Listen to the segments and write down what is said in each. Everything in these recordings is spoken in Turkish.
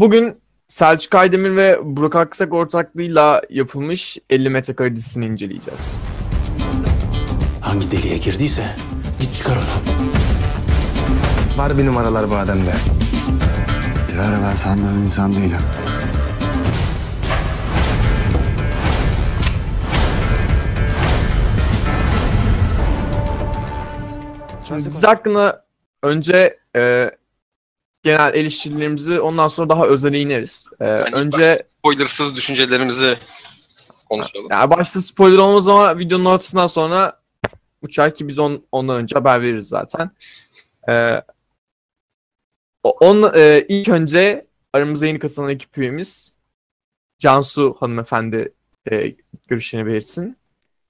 Bugün Selçuk Aydemir ve Burak Aksak ortaklığıyla yapılmış 50 metrekare dizisini inceleyeceğiz. Hangi deliğe girdiyse git çıkar onu. Var bir numaralar bu adamda. Dilara ben sandığın insan değilim. Şimdi dizi hakkında önce e, genel eleştirilerimizi ondan sonra daha özele ineriz. E, Yani önce spoilersız düşüncelerimizi konuşalım. yani başta spoiler olmaz ama videonun ortasından sonra uçar ki biz on, ondan önce haber veririz zaten. E, o- on, e, ilk önce aramıza yeni katılan ekip üyemiz Cansu hanımefendi e, görüşlerini belirtsin.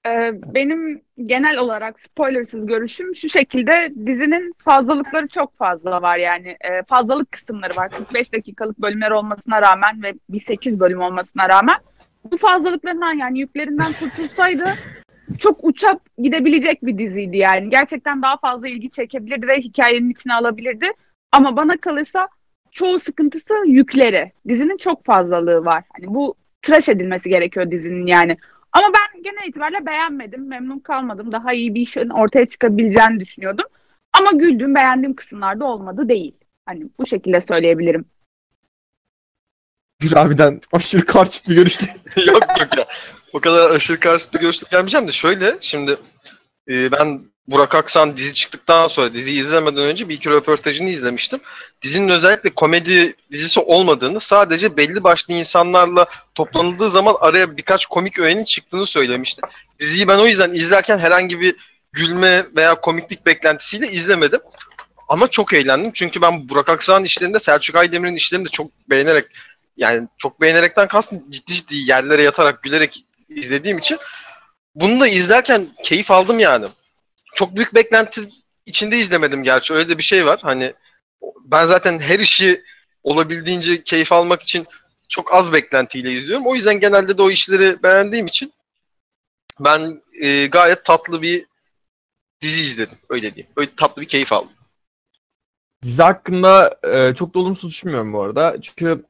Ee, benim genel olarak spoilersız görüşüm şu şekilde. Dizinin fazlalıkları çok fazla var yani. Ee, fazlalık kısımları var. 45 dakikalık bölümler olmasına rağmen ve bir 8 bölüm olmasına rağmen bu fazlalıklarından yani yüklerinden kurtulsaydı çok uçap gidebilecek bir diziydi yani. Gerçekten daha fazla ilgi çekebilirdi ve hikayenin içine alabilirdi. Ama bana kalırsa çoğu sıkıntısı yükleri. Dizinin çok fazlalığı var. Hani bu tıraş edilmesi gerekiyor dizinin yani ama ben genel itibariyle beğenmedim, memnun kalmadım. Daha iyi bir işin ortaya çıkabileceğini düşünüyordum. Ama güldüğüm, beğendiğim kısımlarda olmadı değil. Hani bu şekilde söyleyebilirim. Gür abiden aşırı karşıt bir görüşle. yok yok ya. O kadar aşırı karşı bir görüşle gelmeyeceğim de şöyle şimdi e, ben Burak Aksan dizi çıktıktan sonra diziyi izlemeden önce bir iki röportajını izlemiştim. Dizinin özellikle komedi dizisi olmadığını sadece belli başlı insanlarla toplanıldığı zaman araya birkaç komik öğenin çıktığını söylemişti. Diziyi ben o yüzden izlerken herhangi bir gülme veya komiklik beklentisiyle izlemedim. Ama çok eğlendim çünkü ben Burak Aksan'ın işlerinde Selçuk Aydemir'in işlerini de çok beğenerek yani çok beğenerekten kastım ciddi ciddi yerlere yatarak gülerek izlediğim için bunu da izlerken keyif aldım yani. Çok büyük beklenti içinde izlemedim gerçi öyle de bir şey var. Hani ben zaten her işi olabildiğince keyif almak için çok az beklentiyle izliyorum. O yüzden genelde de o işleri beğendiğim için ben e, gayet tatlı bir dizi izledim. Öyle diyeyim. Böyle tatlı bir keyif aldım. Dizi hakkında e, çok da olumsuz düşünmüyorum bu arada. Çünkü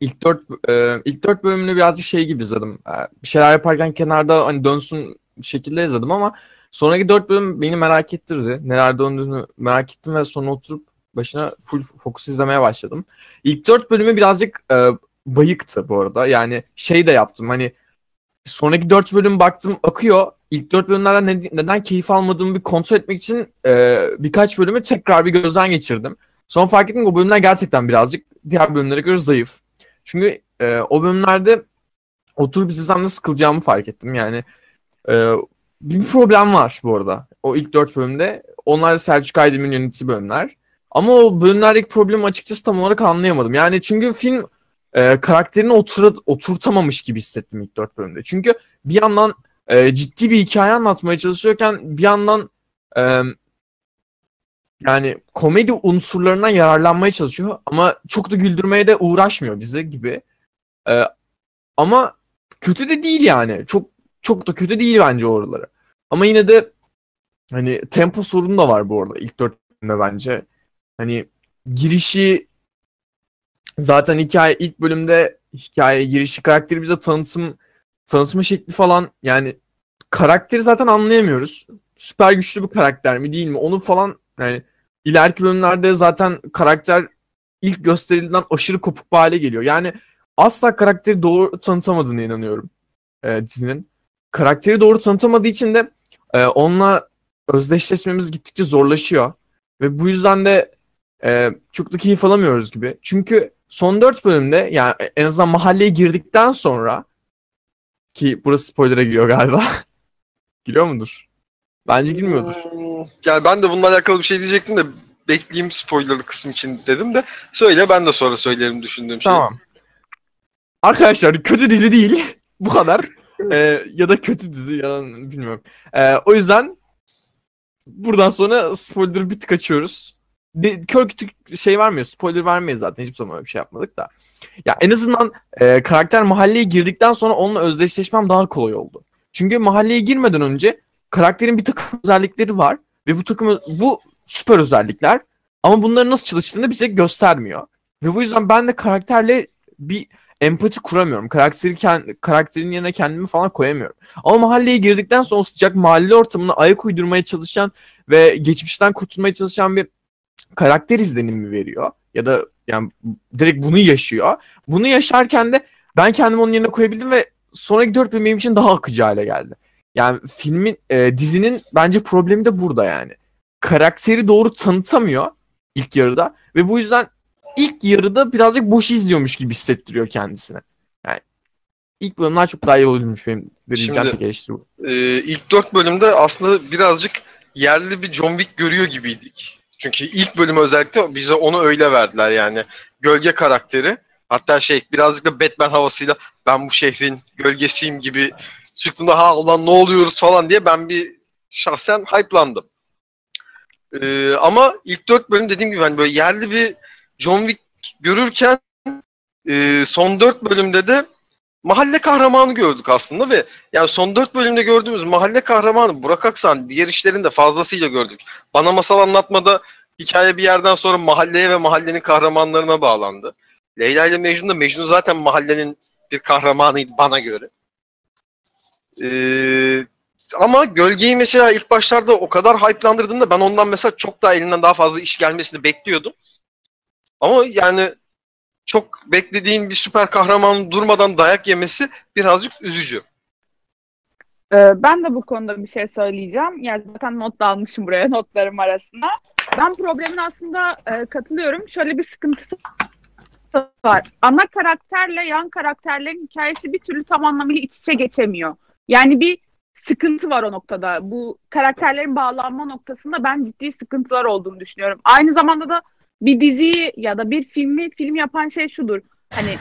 ilk dört e, ilk dört bölümünü birazcık şey gibi izledim. E, bir şeyler yaparken kenarda hani dönsün şekilde izledim ama sonraki dört bölüm beni merak ettirdi. Neler döndüğünü merak ettim ve sonra oturup başına full fokus izlemeye başladım. İlk dört bölümü birazcık e, bayıktı bu arada. Yani şey de yaptım hani sonraki dört bölüm baktım akıyor. İlk dört bölümlerden ne- neden keyif almadığımı bir kontrol etmek için e, birkaç bölümü tekrar bir gözden geçirdim. Sonra fark ettim ki o bölümler gerçekten birazcık diğer bölümlere göre zayıf. Çünkü e, o bölümlerde oturup izlesem de sıkılacağımı fark ettim. Yani e, bir problem var bu arada. O ilk dört bölümde. Onlar Selçuk Aydemir'in yönettiği bölümler. Ama o bölümlerdeki problemi açıkçası tam olarak anlayamadım. Yani çünkü film e, karakterini otura, oturtamamış gibi hissettim ilk dört bölümde. Çünkü bir yandan e, ciddi bir hikaye anlatmaya çalışıyorken bir yandan e, yani komedi unsurlarından yararlanmaya çalışıyor ama çok da güldürmeye de uğraşmıyor bize gibi. E, ama kötü de değil yani. Çok çok da kötü değil bence oraları. Ama yine de hani tempo sorunu da var bu arada ilk dört bölümde bence. Hani girişi zaten hikaye ilk bölümde hikaye girişi karakteri bize tanıtım tanıtma şekli falan yani karakteri zaten anlayamıyoruz. Süper güçlü bir karakter mi değil mi? Onu falan yani ileriki bölümlerde zaten karakter ilk gösterildiğinden aşırı kopuk bir hale geliyor. Yani asla karakteri doğru tanıtamadığına inanıyorum e, dizinin. Karakteri doğru tanıtamadığı için de e, onunla özdeşleşmemiz gittikçe zorlaşıyor. Ve bu yüzden de e, çok da keyif alamıyoruz gibi. Çünkü son 4 bölümde yani en azından mahalleye girdikten sonra ki burası spoiler'a giriyor galiba. Giriyor mudur? Bence girmiyordur. Hmm, Yani ben de bununla alakalı bir şey diyecektim de bekleyeyim spoilerlı kısım için dedim de söyle ben de sonra söylerim düşündüğüm şeyi. Tamam. Arkadaşlar kötü dizi değil. Bu kadar. Ee, ya da kötü dizi ya da bilmiyorum. Ee, o yüzden buradan sonra spoiler bir tık açıyoruz. Bir, kör kütük şey vermiyor. Spoiler vermeyiz zaten. Hiçbir zaman öyle bir şey yapmadık da. Ya en azından e, karakter mahalleye girdikten sonra onunla özdeşleşmem daha kolay oldu. Çünkü mahalleye girmeden önce karakterin bir takım özellikleri var ve bu takım bu süper özellikler ama bunların nasıl çalıştığını bize göstermiyor. Ve bu yüzden ben de karakterle bir empati kuramıyorum. Karakteri kend- karakterin yerine kendimi falan koyamıyorum. Ama mahalleye girdikten sonra o sıcak mahalle ortamına ayak uydurmaya çalışan ve geçmişten kurtulmaya çalışan bir karakter izlenimi veriyor. Ya da yani direkt bunu yaşıyor. Bunu yaşarken de ben kendimi onun yerine koyabildim ve sonraki dört bölüm benim için daha akıcı hale geldi. Yani filmin, e, dizinin bence problemi de burada yani. Karakteri doğru tanıtamıyor ilk yarıda ve bu yüzden ilk yarıda birazcık boş izliyormuş gibi hissettiriyor kendisine. Yani ilk bölümler çok daha iyi olurmuş benim dediğim tek eleştiri bu. Ee, ilk dört bölümde aslında birazcık yerli bir John Wick görüyor gibiydik. Çünkü ilk bölümü özellikle bize onu öyle verdiler yani. Gölge karakteri. Hatta şey birazcık da Batman havasıyla ben bu şehrin gölgesiyim gibi çıktığında ha ulan ne oluyoruz falan diye ben bir şahsen hype'landım. Ee, ama ilk dört bölüm dediğim gibi hani böyle yerli bir John Wick görürken e, son dört bölümde de mahalle kahramanı gördük aslında ve yani son dört bölümde gördüğümüz mahalle kahramanı Burak Aksan diğer işlerini de fazlasıyla gördük. Bana masal anlatmada hikaye bir yerden sonra mahalleye ve mahallenin kahramanlarına bağlandı. Leyla ile Mecnun da Mecnun zaten mahallenin bir kahramanıydı bana göre. Ee, ama Gölge'yi mesela ilk başlarda o kadar hype'landırdığında ben ondan mesela çok daha elinden daha fazla iş gelmesini bekliyordum. Ama yani çok beklediğim bir süper kahramanın durmadan dayak yemesi birazcık üzücü. Ee, ben de bu konuda bir şey söyleyeceğim. Yani zaten not da almışım buraya notlarım arasına. Ben problemin aslında e, katılıyorum. Şöyle bir sıkıntısı var. Ana karakterle yan karakterlerin hikayesi bir türlü tam anlamıyla iç içe geçemiyor. Yani bir sıkıntı var o noktada. Bu karakterlerin bağlanma noktasında ben ciddi sıkıntılar olduğunu düşünüyorum. Aynı zamanda da bir diziyi ya da bir filmi film yapan şey şudur. Hani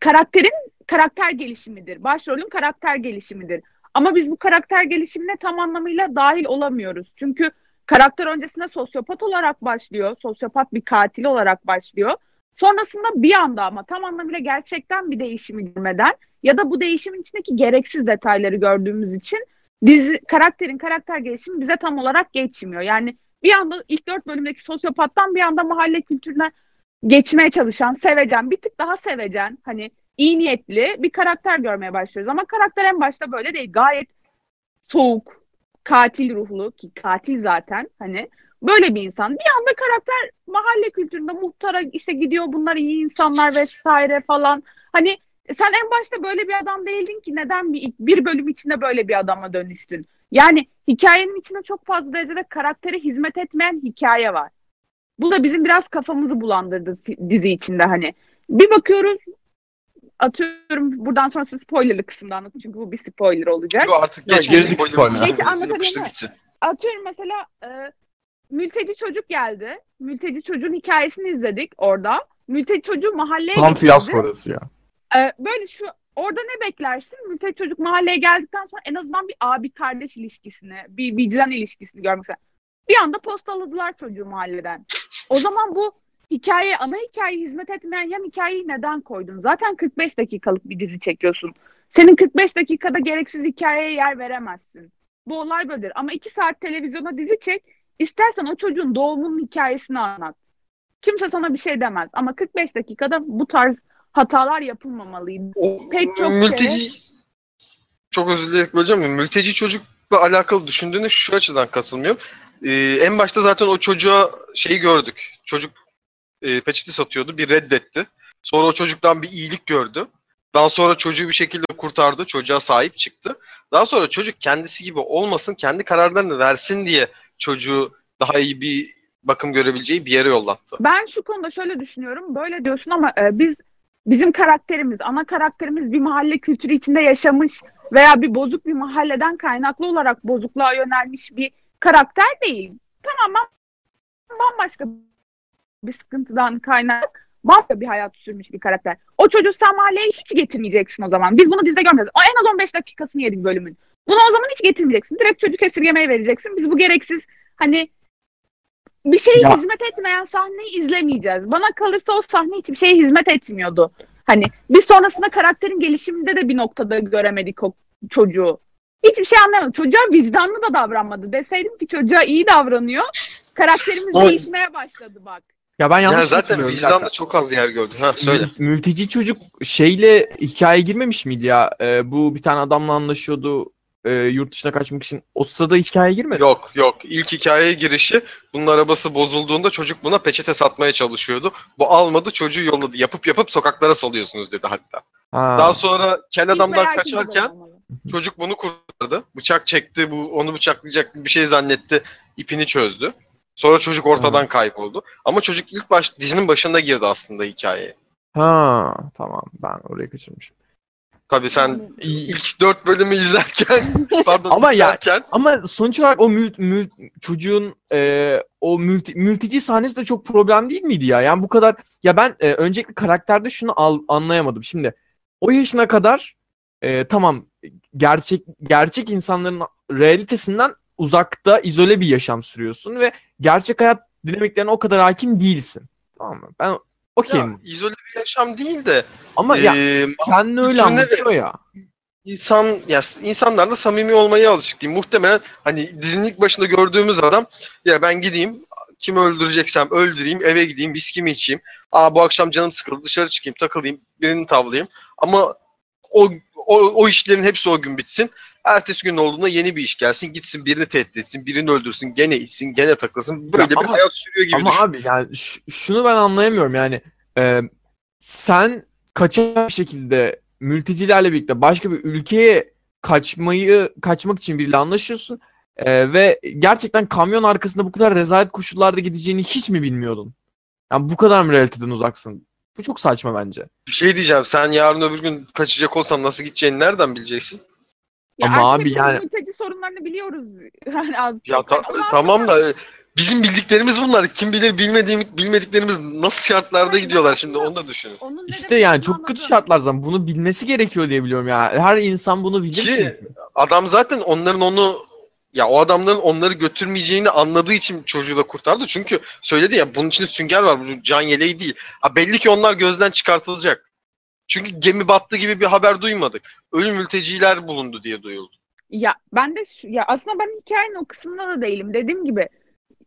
karakterin karakter gelişimidir. Başrolün karakter gelişimidir. Ama biz bu karakter gelişimine tam anlamıyla dahil olamıyoruz. Çünkü karakter öncesinde sosyopat olarak başlıyor. Sosyopat bir katil olarak başlıyor. Sonrasında bir anda ama tam anlamıyla gerçekten bir değişimi görmeden ya da bu değişimin içindeki gereksiz detayları gördüğümüz için dizi karakterin karakter gelişimi bize tam olarak geçmiyor. Yani bir anda ilk dört bölümdeki sosyopattan bir anda mahalle kültürüne geçmeye çalışan, sevecen, bir tık daha sevecen, hani iyi niyetli bir karakter görmeye başlıyoruz. Ama karakter en başta böyle değil. Gayet soğuk, katil ruhlu ki katil zaten hani böyle bir insan. Bir anda karakter mahalle kültüründe muhtara işte gidiyor bunlar iyi insanlar vesaire falan. Hani sen en başta böyle bir adam değildin ki neden bir, bir bölüm içinde böyle bir adama dönüştün? Yani hikayenin içinde çok fazla derecede karaktere hizmet etmeyen hikaye var. Bu da bizim biraz kafamızı bulandırdı dizi içinde hani. Bir bakıyoruz atıyorum buradan sonrası spoilerlı kısımda anlatayım çünkü bu bir spoiler olacak. Yo, artık geç girdik geçtik spoiler'a. Geç anlatabilir Yapıştır miyim? gitsin. Atıyorum mesela e, mülteci çocuk geldi. Mülteci çocuğun hikayesini izledik orada. Mülteci çocuğu mahalleye Tam getirdi. fiyasko orası ya. Ee, böyle şu orada ne beklersin? Mülteci çocuk mahalleye geldikten sonra en azından bir abi kardeş ilişkisini, bir vicdan ilişkisini görmek. Bir anda postaladılar çocuğu mahalleden. O zaman bu hikaye, ana hikaye hizmet etmeyen yan hikayeyi neden koydun? Zaten 45 dakikalık bir dizi çekiyorsun. Senin 45 dakikada gereksiz hikayeye yer veremezsin. Bu olay böyledir. Ama 2 saat televizyona dizi çek. İstersen o çocuğun doğumunun hikayesini anlat. Kimse sana bir şey demez. Ama 45 dakikada bu tarz hatalar yapılmamalıydı. Pek çok mülteci çok özür dileyerek böleceğim mi? Mülteci çocukla alakalı düşündüğünde şu açıdan katılmıyorum. Ee, en başta zaten o çocuğa şeyi gördük. Çocuk e, peçete satıyordu. Bir reddetti. Sonra o çocuktan bir iyilik gördü. Daha sonra çocuğu bir şekilde kurtardı. Çocuğa sahip çıktı. Daha sonra çocuk kendisi gibi olmasın, kendi kararlarını versin diye çocuğu daha iyi bir bakım görebileceği bir yere yollattı. Ben şu konuda şöyle düşünüyorum. Böyle diyorsun ama e, biz bizim karakterimiz, ana karakterimiz bir mahalle kültürü içinde yaşamış veya bir bozuk bir mahalleden kaynaklı olarak bozukluğa yönelmiş bir karakter değil. Tamamen bambaşka bir sıkıntıdan kaynak bambaşka bir hayat sürmüş bir karakter. O çocuğu sen mahalleye hiç getirmeyeceksin o zaman. Biz bunu dizide görmüyoruz. O en az 15 dakikasını yedik bölümün. Bunu o zaman hiç getirmeyeceksin. Direkt çocuk esirgemeye vereceksin. Biz bu gereksiz hani bir şeye Ya- hizmet etmeyen sahneyi izlemeyeceğiz. Bana kalırsa o sahne hiçbir şeye hizmet etmiyordu. Hani biz sonrasında karakterin gelişiminde de bir noktada göremedik o çocuğu. Hiçbir şey anlamadık. Çocuğa vicdanlı da davranmadı. Deseydim ki çocuğa iyi davranıyor. Karakterimiz Oy. değişmeye başladı bak. Ya ben yanlış Yani zaten hatırlıyorum, bir vicdan dakika. da çok az yer gördü. Ha söyle. Ya ben yanlış Yani zaten hatırlıyorum, bir vicdan dakika. da çok az yer gördü. Ha söyle. Mül- Mülteci çocuk şeyle hikaye girmemiş miydi ya? Ee, bu bir tane adamla anlaşıyordu e, yurt dışına kaçmak için. O sırada hikaye girmedi. Yok yok. İlk hikayeye girişi bunun arabası bozulduğunda çocuk buna peçete satmaya çalışıyordu. Bu almadı çocuğu yolladı. Yapıp yapıp sokaklara salıyorsunuz dedi hatta. Ha. Daha sonra kel adamdan kaçarken çocuk bunu kurtardı. Bıçak çekti. Bu onu bıçaklayacak bir şey zannetti. ipini çözdü. Sonra çocuk ortadan kayboldu. Ama çocuk ilk baş dizinin başında girdi aslında hikayeye. Ha, tamam ben orayı kaçırmışım. Tabii sen ilk dört bölümü izlerken pardon Ama ya- izlerken Ama sonuç olarak o mül, mül- çocuğun e, o mülti, mülteci sahnesi de çok problem değil miydi ya? Yani bu kadar ya ben e, öncelikle karakterde şunu al, anlayamadım. Şimdi o yaşına kadar e, tamam gerçek gerçek insanların realitesinden uzakta izole bir yaşam sürüyorsun ve gerçek hayat dinamiklerine o kadar hakim değilsin. Tamam mı? Ben ya, okeyim. izole bir yaşam değil de Ama ya eee, kendini öyle bütününe anlatıyor ya. insan ya insanlarla samimi olmaya alışık değil. Muhtemelen hani dizinin ilk başında gördüğümüz adam ya ben gideyim kimi öldüreceksem öldüreyim eve gideyim viskimi içeyim. Aa bu akşam canım sıkıldı dışarı çıkayım takılayım birini tavlayayım. Ama o, o, o işlerin hepsi o gün bitsin. Ertesi gün olduğunda yeni bir iş gelsin gitsin birini tehdit etsin birini öldürsün gene içsin gene takılsın. Böyle Ya bir ama- hayat sürüyor gibi Ama düşün. abi yani şunu ben anlayamıyorum yani e, sen kaçak bir şekilde mültecilerle birlikte başka bir ülkeye kaçmayı kaçmak için biriyle anlaşıyorsun e, ve gerçekten kamyon arkasında bu kadar rezalet koşullarda gideceğini hiç mi bilmiyordun? Yani bu kadar mı realiteden uzaksın? Bu çok saçma bence. Bir şey diyeceğim sen yarın öbür gün kaçacak olsan nasıl gideceğini nereden bileceksin? Ya Ama abi yani- mülteci sorunlarını biliyoruz. Yani az Ya ta- Yani tamam da e, bizim bildiklerimiz bunlar. Kim bilir bilmediğim bilmediklerimiz nasıl şartlarda Hayır, gidiyorlar şimdi onu da düşünün. Onun İşte yani çok kötü şartlar zaten bunu bilmesi gerekiyor diye biliyorum ya. Her insan bunu bilir. Ki-. Adam zaten onların onu ya o adamların onları götürmeyeceğini anladığı için çocuğu da kurtardı. Çünkü söyledi ya bunun içinde sünger var. Bu can yeleği değil. Ha, belli ki onlar gözden çıkartılacak. Çünkü gemi battı gibi bir haber duymadık. Ölü mülteciler bulundu diye duyuldu. Ya ben de şu, ya aslında ben hikayenin o kısmında da değilim. Dediğim gibi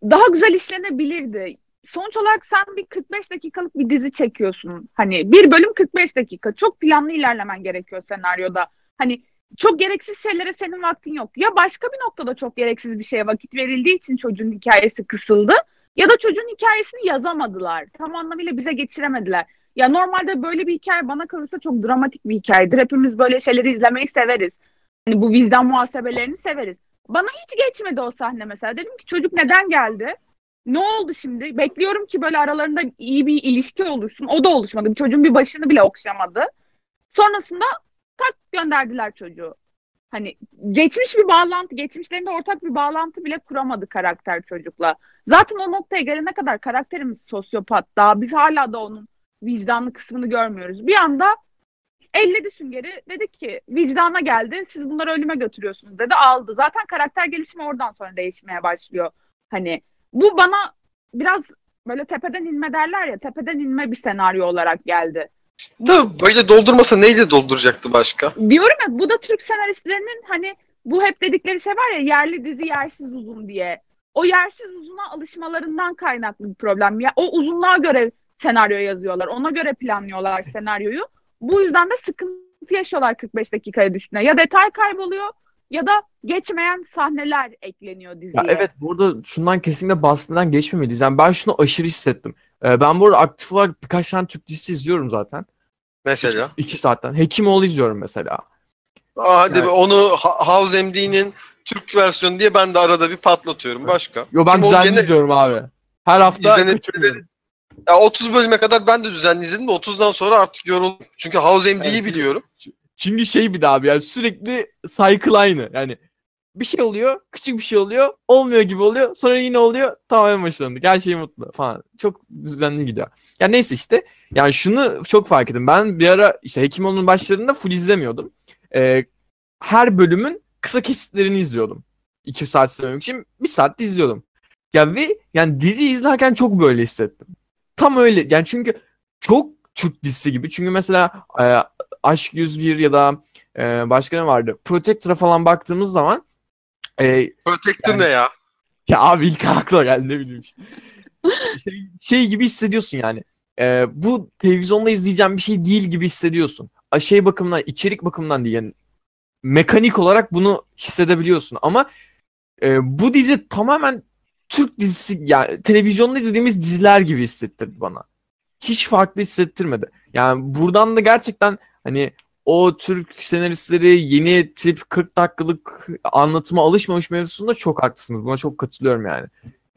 daha güzel işlenebilirdi. Sonuç olarak sen bir 45 dakikalık bir dizi çekiyorsun. Hani bir bölüm 45 dakika. Çok planlı ilerlemen gerekiyor senaryoda. Hani çok gereksiz şeylere senin vaktin yok. Ya başka bir noktada çok gereksiz bir şeye vakit verildiği için çocuğun hikayesi kısıldı. Ya da çocuğun hikayesini yazamadılar. Tam anlamıyla bize geçiremediler. Ya normalde böyle bir hikaye bana kalırsa çok dramatik bir hikayedir. Hepimiz böyle şeyleri izlemeyi severiz. Hani bu vicdan muhasebelerini severiz. Bana hiç geçmedi o sahne mesela. Dedim ki çocuk neden geldi? Ne oldu şimdi? Bekliyorum ki böyle aralarında iyi bir ilişki oluşsun. O da oluşmadı. Çocuğun bir başını bile okşamadı. Sonrasında tak gönderdiler çocuğu. Hani geçmiş bir bağlantı, geçmişlerinde ortak bir bağlantı bile kuramadı karakter çocukla. Zaten o noktaya gelene kadar karakterimiz sosyopat daha. Biz hala da onun vicdanlı kısmını görmüyoruz. Bir anda elledi süngeri dedi ki vicdana geldi siz bunları ölüme götürüyorsunuz dedi aldı. Zaten karakter gelişimi oradan sonra değişmeye başlıyor. Hani bu bana biraz böyle tepeden inme derler ya tepeden inme bir senaryo olarak geldi. Da böyle doldurmasa neyle dolduracaktı başka? Diyorum ya bu da Türk senaristlerinin hani bu hep dedikleri şey var ya yerli dizi yersiz uzun diye. O yersiz uzuna alışmalarından kaynaklı bir problem. Ya o uzunluğa göre senaryo yazıyorlar. Ona göre planlıyorlar senaryoyu. Bu yüzden de sıkıntı yaşıyorlar 45 dakikaya düşüne. Ya detay kayboluyor ya da geçmeyen sahneler ekleniyor diziye. Ya evet burada şundan kesinlikle bahsetmeden geçmemeliyiz. Yani ben şunu aşırı hissettim. Ee, ben bu arada aktif olarak birkaç tane Türk dizisi izliyorum zaten. Mesela. İki saatten. Hekimoğlu izliyorum mesela. Aa, hadi Yani- be, onu House MD'nin Türk versiyonu diye ben de arada bir patlatıyorum. Başka. Yo ben düzenli gene- izliyorum abi. Her hafta İzlenip- kaçırmıyorum. Ya 30 bölüme kadar ben de düzenli izledim de 30'dan sonra artık yoruldum. Çünkü House MD'yi Evet, biliyorum. Çünkü şey bir daha abi yani sürekli cycle aynı. Yani bir şey oluyor, küçük bir şey oluyor, olmuyor gibi oluyor, sonra yine oluyor, tamamen başlandık. Her şey mutlu falan. Çok düzenli gidiyor. Ya neyse işte. Yani şunu çok fark ettim. Ben bir ara işte Hekimoğlu'nun başlarında full izlemiyordum. Ee, her bölümün kısa kesitlerini izliyordum. İki saat izlemek için bir saat izliyordum. Ya ve yani dizi izlerken çok böyle hissettim. Tam öyle. Yani çünkü çok Türk dizisi gibi. Çünkü mesela e, Aşk 101 ya da e, başka ne vardı? Protector'a falan baktığımız zaman e, Protector Yani- ne ya? ya abi ilk akla geldi ne bileyim işte. şey, şey gibi hissediyorsun yani. Ee, bu televizyonda izleyeceğim bir şey değil gibi hissediyorsun. A, Şey bakımından, içerik bakımından değil yani mekanik olarak bunu hissedebiliyorsun ama e, bu dizi tamamen Türk dizisi yani televizyonda izlediğimiz diziler gibi hissettirdi bana. Hiç farklı hissettirmedi. Yani buradan da gerçekten hani o Türk senaristleri yeni tip 40 dakikalık anlatıma alışmamış mevzusunda çok haklısınız. Buna çok katılıyorum yani.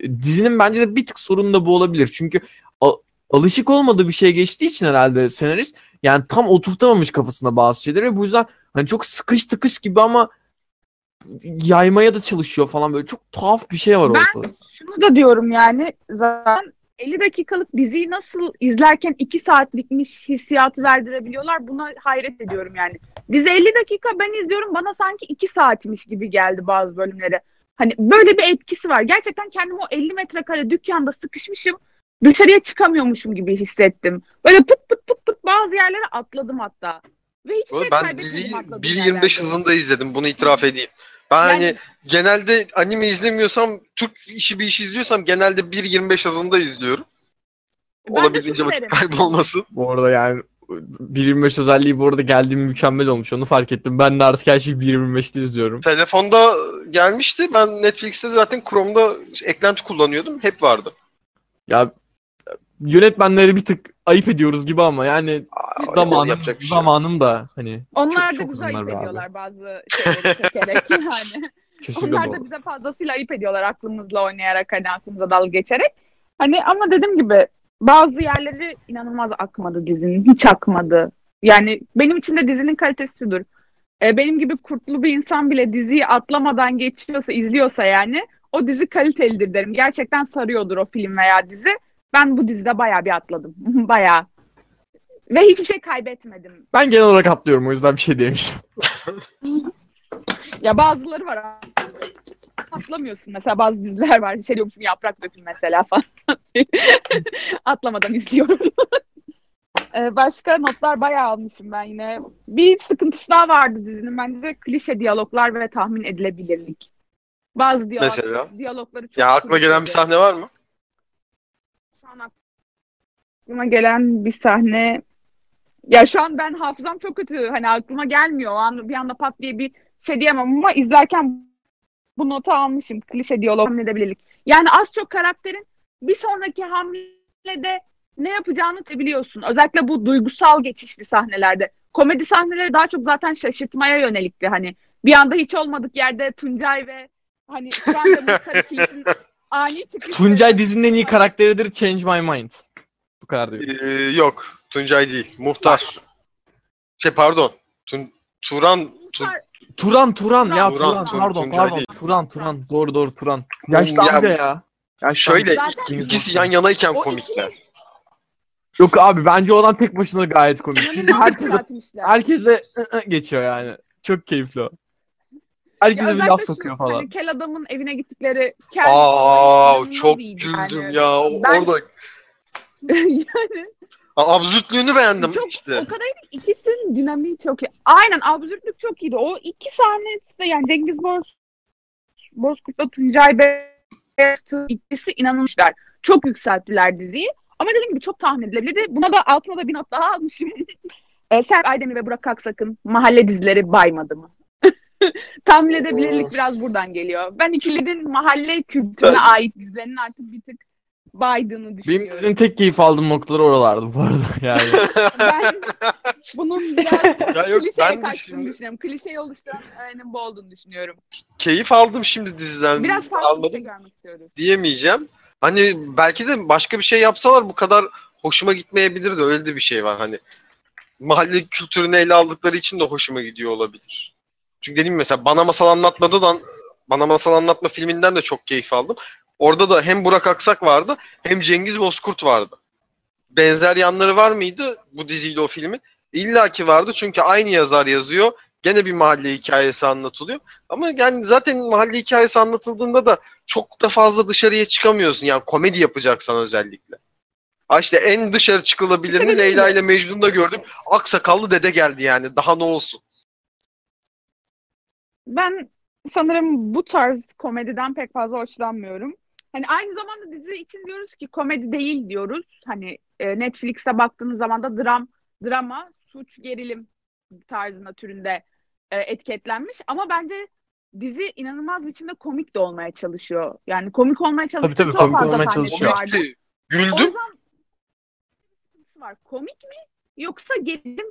E, Dizinin bence de bir tık sorunu da bu olabilir. Çünkü alışık olmadığı bir şey geçtiği için herhalde senarist yani tam oturtamamış kafasına bazı şeyleri bu yüzden hani çok sıkış tıkış gibi ama yaymaya da çalışıyor falan böyle çok tuhaf bir şey var Ben- ortada. Şunu da diyorum yani zaten 50 dakikalık diziyi nasıl izlerken 2 saatlikmiş hissiyatı verdirebiliyorlar buna hayret ediyorum yani. Dizi 50 dakika ben izliyorum bana sanki 2 saatmiş gibi geldi bazı bölümleri. Hani böyle bir etkisi var. Gerçekten kendimi o 50 metrekare dükkanda sıkışmışım. Dışarıya çıkamıyormuşum gibi hissettim. Böyle pıt pıt pıt pıt bazı yerlere atladım hatta. Ve hiçbir şey ben diziyi atladığım 1.25 yerlerde. hızında izledim. Bunu itiraf edeyim. Ben Yani- hani genelde anime izlemiyorsam, Türk işi bir iş izliyorsam genelde 1.25 hızında izliyorum. Olabildiğince vakit kaybolmasın. Bu arada yani 1.25 özelliği bu arada geldiğim mükemmel olmuş. Onu fark ettim. Ben de artık her şeyi 1.25'te izliyorum. Telefonda gelmişti. Ben Netflix'te zaten Chrome'da eklenti kullanıyordum. Hep vardı. Ya yönetmenleri bir tık ayıp ediyoruz gibi ama yani Aa, zamanım, yapacak bir şey yok. zamanım da hani Onlar Çok- da çok bize ayıp be abi. ediyorlar bazı şeyleri çekerek yani. kesinlikle Onlar da bize fazlasıyla ayıp ediyorlar aklımızla oynayarak hani aklımıza dalga geçerek. Hani ama dediğim gibi bazı yerleri inanılmaz akmadı dizinin. Hiç akmadı. Yani benim için de dizinin kalitesi şudur. E, benim gibi kurtlu bir insan bile diziyi atlamadan geçiyorsa, izliyorsa yani o dizi kalitelidir derim. Gerçekten sarıyordur o film veya dizi. Ben bu dizide bayağı bir atladım. bayağı. Ve hiçbir şey kaybetmedim. Ben genel olarak atlıyorum o yüzden bir şey diyemeyeceğim. Ya bazıları var. Atlamıyorsun. Mesela bazı diziler var. Şey diyormuşum yaprak dökün mesela falan. Atlamadan izliyorum. Ee, başka notlar bayağı almışım ben yine. Bir sıkıntısı daha vardı dizinin. Bence de klişe diyaloglar ve tahmin edilebilirlik. Bazı diyalog, Mesela? diyalogları çok Ya aklına gelen bir sahne var mı? An aklıma gelen bir sahne ya şu an ben hafızam çok kötü. Hani aklıma gelmiyor. O an bir anda pat diye bir şey diyemem ama izlerken bu notu almışım. Klişe diyalog tahmin edebilirlik. Yani az çok karakterin bir sonraki hamlede ne yapacağını biliyorsun. Özellikle bu duygusal geçişli sahnelerde. Komedi sahneleri daha çok zaten şaşırtmaya yönelikti. Hani bir anda hiç olmadık yerde Tuncay ve hani şu anda ani çıkışları. Tuncay dizinin en iyi karakteridir Change My Mind. Bu kadar diyorum. Ee, yok. Tuncay değil. Muhtar. Şey pardon. Tun Turan. Tu Turan Turan ya Turan, Turan, Turan, pardon Tuncay pardon değil. Turan Turan doğru doğru Turan. Yaşlı Ya- amca ya. Yaşlı şöyle ik- ikisi yan yanayken O komikler. Yok abi bence o adam tek başına gayet komik. Çünkü herkese, herkese ı ı geçiyor yani. Çok keyifli o. Herkese bir laf şu, sokuyor Hani falan. kel adamın evine gittikleri kel Aa çok iyiydi güldüm yani. ya. O- Ben- Orada yani absürtlüğünü beğendim çok işte. o kadar iyi. ikisinin dinamiği çok iyi. Aynen absürtlük çok iyiydi. O iki sahnesi de yani Cengiz Boz Bozkurt'la Tuncay Beyazıt ikisi inanılmışlar. Çok yükselttiler diziyi. Ama dediğim gibi çok tahmin edilebilirdi. Buna da altına da bir not daha almışım. e, Serp Aydemir ve Burak Aksak'ın mahalle dizileri baymadı mı? tahmin edebilirlik biraz buradan geliyor. Ben ikilinin mahalle kültürüne Ben- ait dizilerinin artık bir tık baydığını Benim düşünüyorum. dizinin tek keyif aldığım noktaları oralardı bu arada yani. ben bunun biraz Ya yok klişeye ben kaçtığını şimdi düşünüyorum. Klişeyi oluşturan öğenin bu olduğunu düşünüyorum. keyif aldım şimdi diziden. Biraz farklı bir almadım şey görmek istiyoruz. diyemeyeceğim. Hani belki de başka bir şey yapsalar bu kadar hoşuma gitmeyebilirdi. Öyle de bir şey var hani. Mahalle kültürünü ele aldıkları için de hoşuma gidiyor olabilir. Çünkü dediğim mesela Bana Masal Anlatmadı'dan Bana Masal Anlatma filminden de çok keyif aldım. Orada da hem Burak Aksak vardı hem Cengiz Bozkurt vardı. Benzer yanları var mıydı bu diziyle o filmin? İlla ki vardı çünkü aynı yazar yazıyor. Gene bir mahalle hikayesi anlatılıyor. Ama yani zaten mahalle hikayesi anlatıldığında da çok da fazla dışarıya çıkamıyorsun. Yani komedi yapacaksan özellikle. Ha işte en dışarı çıkılabilirini Leyla ile Mecnun'da gördüm. Aksakallı dede geldi yani. Daha ne olsun. Ben sanırım bu tarz komediden pek fazla hoşlanmıyorum. Hani aynı zamanda dizi için diyoruz ki komedi değil diyoruz. Hani e, Netflix'e baktığınız zaman da dram, drama, suç, gerilim tarzında türünde e, etiketlenmiş. Ama bence dizi inanılmaz biçimde komik de olmaya çalışıyor. Yani komik olmaya çalışıyor. tabii, çok komik olmaya çalışıyor. vardı. O Güldüm. yüzden var. Komik mi yoksa gerilim?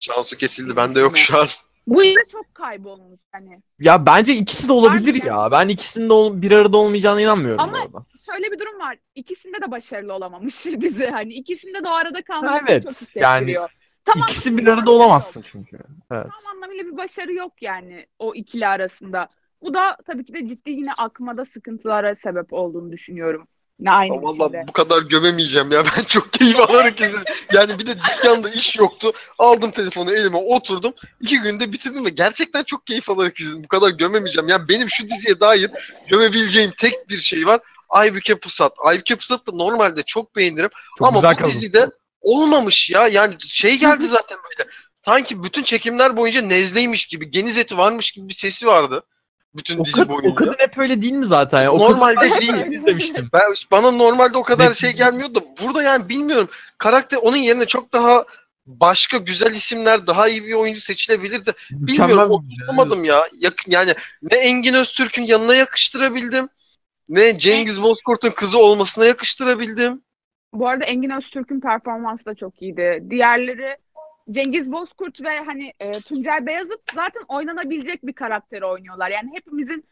Şansı kesildi. Bende yok şu an. Bu yine çok kaybolmuş hani. Ya bence ikisi de olabilir Harbiden. ya. Ben ikisinin de ol- bir arada olmayacağına inanmıyorum Ama bu arada. Şöyle bir durum var. İkisinde de başarılı olamamış dizi. Hani ikisinde de o arada kalmış. Evet. Çok hissettiriyor. Tam İkisi anlamıyla bir arada başarı olamazsın yok. çünkü. Evet. Tam anlamıyla bir başarı yok yani o ikili arasında. Bu da tabii ki de ciddi yine akmada sıkıntılara sebep olduğunu düşünüyorum. Yine aynı Ama biçimde. Valla bu kadar gömemeyeceğim ya. Ben çok keyif alarak izledim. Yani bir de dükkanda iş yoktu. Aldım telefonu elime oturdum. İki günde bitirdim ve gerçekten çok keyif alarak izledim. Bu kadar gömemeyeceğim. Ya benim şu diziye dair gömebileceğim tek bir şey var. Aybüke Pusat. Aybüke Pusat da normalde çok beğenirim. Çok Ama güzel bu kadın. dizide olmamış ya. Yani şey geldi zaten böyle. Sanki bütün çekimler boyunca nezleymiş gibi, geniz eti varmış gibi bir sesi vardı. Bütün O, dizi kadın, boyunca. o kadın hep öyle değil mi zaten? Ya? O Normalde kadın- değil. izlemiştim. Ben bana normalde o kadar şey gelmiyordu da burada yani bilmiyorum. Karakter onun yerine çok daha başka güzel isimler, daha iyi bir oyuncu seçilebilirdi. Bilmiyorum oturtamadım ya. Yak- yani ne Engin Öztürk'ün yanına yakıştırabildim. Ne Cengiz Bozkurt'un kızı olmasına yakıştırabildim. Bu arada Engin Öztürk'ün performansı da çok iyiydi. Diğerleri Cengiz Bozkurt ve hani e, Tuncay Beyazıt zaten oynanabilecek bir karakteri oynuyorlar. Yani hepimizin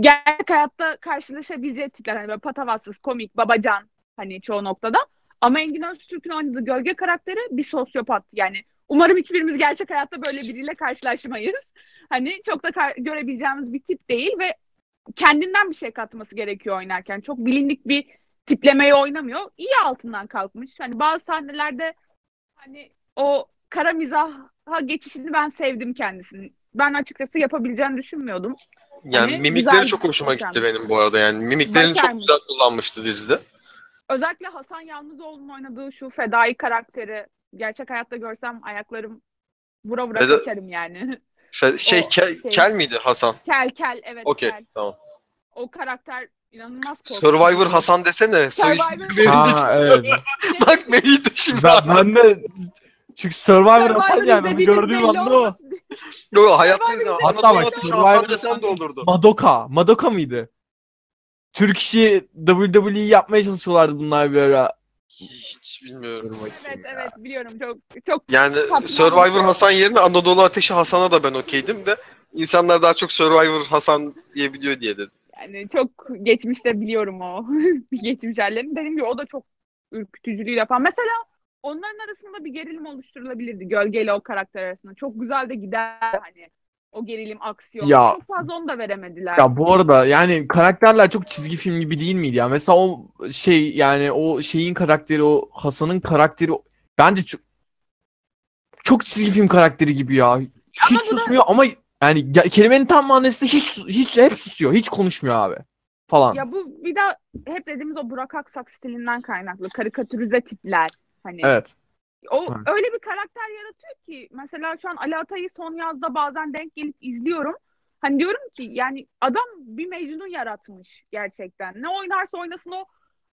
gerçek hayatta karşılaşabileceği tipler. Hani böyle patavatsız, komik, babacan hani çoğu noktada. Ama Engin Öztürk'ün oynadığı gölge karakteri bir sosyopat. Yani umarım hiçbirimiz gerçek hayatta böyle biriyle karşılaşmayız. Hani çok da görebileceğimiz bir tip değil ve kendinden bir şey katması gerekiyor oynarken. Çok bilindik bir tiplemeyi oynamıyor. İyi altından kalkmış. Hani bazı sahnelerde hani o kara mizaha geçişini ben sevdim kendisini. Ben açıkçası yapabileceğini düşünmüyordum. Yani Hani mimikleri çok hoşuma başarmış. gitti benim bu arada yani. Mimiklerini çok Başarmış. güzel kullanmıştı dizide. Özellikle Hasan Yalnızoğlu'nun oynadığı şu fedai karakteri gerçek hayatta görsem ayaklarım vura vura Feda- kaçarım yani. Fe- şey, O kel, şey- kel miydi Hasan? kel kel evet Okey kel. tamam. O karakter inanılmaz korkunç. Survivor Hasan desene. Soy Survivor- Ha evet. bak neydi şimdi. ben, ben de çünkü Survivor Hasan yani izlediğiniz gördüğüm anda o. olmasın diye. Yo hayatta Survivor izle. izledim. Hatta bak, Survivor de olurdu. Madoka. Madoka mıydı? Türk işi WWE yapmaya çalışıyorlardı bunlar bir ara. Hiç bilmiyorum. Evet ya. evet biliyorum çok çok Yani Survivor olmuş. Hasan yerine Anadolu Ateşi Hasan'a da ben okeydim de insanlar daha çok Survivor Hasan diyebiliyor diye dedim. Yani çok geçmişte biliyorum o geçmiş hallerini. Dediğim gibi o da çok ürkütücülüğü yapan. Mesela onların arasında bir gerilim oluşturulabilirdi. Gölgeyle o karakter arasında. Çok güzel de gider hani o gerilim, aksiyon. Ya- Çok fazla onu da veremediler. Ya bu arada yani karakterler çok çizgi film gibi değil miydi ya? Mesela o şey yani o şeyin karakteri o Hasan'ın karakteri bence çok çok çizgi film karakteri gibi ya. Hiç susmuyor ama yani kelimenin tam manasında hiç hiç hep susuyor. Hiç konuşmuyor abi falan. Ya bu bir de hep dediğimiz o Burak Aksak stilinden kaynaklı. Karikatürize tipler. Hani Evet. O Evet. öyle bir karakter yaratıyor ki mesela şu an Ali Atay'ı son yazda bazen denk gelip izliyorum. Hani diyorum ki yani adam bir Mecnun yaratmış gerçekten. Ne oynarsa oynasın o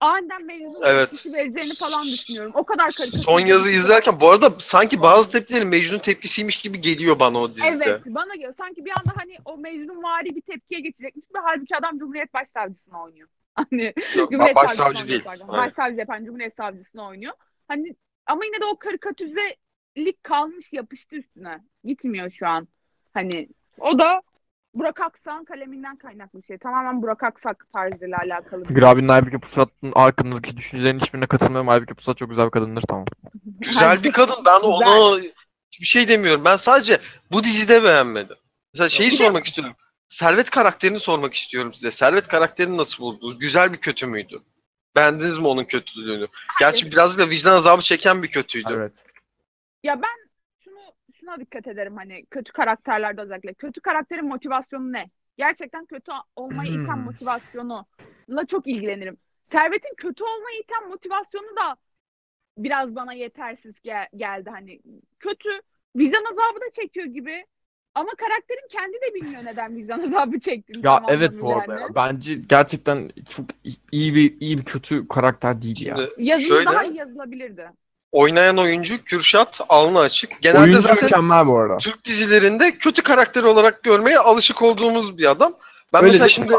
aniden Mecnun Evet. etkisi vereceğini falan düşünüyorum. O kadar karikatür. Son yazı izlerken bu arada sanki bazı tepkilerin Mecnun tepkisiymiş gibi geliyor bana o dizide. Evet bana göre sanki bir anda hani o Mecnun vari bir tepkiye geçecekmiş ve halbuki adam Cumhuriyet Başsavcısını oynuyor. Hani Yok, Cumhuriyet başsavcı değil. Başsavcı yapan Cumhuriyet Savcısını oynuyor. Hani ama yine de o karikatürizelik kalmış yapıştı üstüne. Gitmiyor şu an. Hani o da Burak Aksak'ın kaleminden kaynaklı bir şey. Tamamen Burak Aksak tarzıyla alakalı. bir Bir abinin Aybüke Pusat'ın hakkındaki düşüncelerin hiçbirine katılmıyorum. Aybüke Pusat çok güzel bir kadındır tamam. Güzel bir kadın. Ben ona bir şey demiyorum. Ben sadece bu dizide beğenmedim. Mesela şeyi sormak istiyorum. Servet karakterini sormak istiyorum size. Servet karakterini nasıl buldunuz? Güzel bir kötü müydü? Beğendiniz mi onun kötülüğünü? Gerçi birazcık da vicdan azabı çeken bir kötüydü. Evet. Ya ben şunu şuna dikkat ederim hani kötü karakterlerde özellikle. Kötü karakterin motivasyonu ne? Gerçekten kötü olmayı iten Hmm. motivasyonuyla çok ilgilenirim. Servet'in kötü olmayı iten motivasyonu da biraz bana yetersiz gel- geldi hani. Kötü, vicdan azabı da çekiyor gibi. Ama karakterin kendi de bilmiyor neden vicdan azabı çektiğini. Ya evet bu arada yani. ya. Bence gerçekten çok iyi bir iyi bir kötü karakter değil ya. Yazılı şöyle daha iyi yazılabilirdi. oynayan oyuncu Kürşat alnı açık. Genelde Oyuncu zaten mükemmel bu arada. Türk dizilerinde kötü karakter olarak görmeye alışık olduğumuz bir adam. Ben Öyle mesela de- şimdi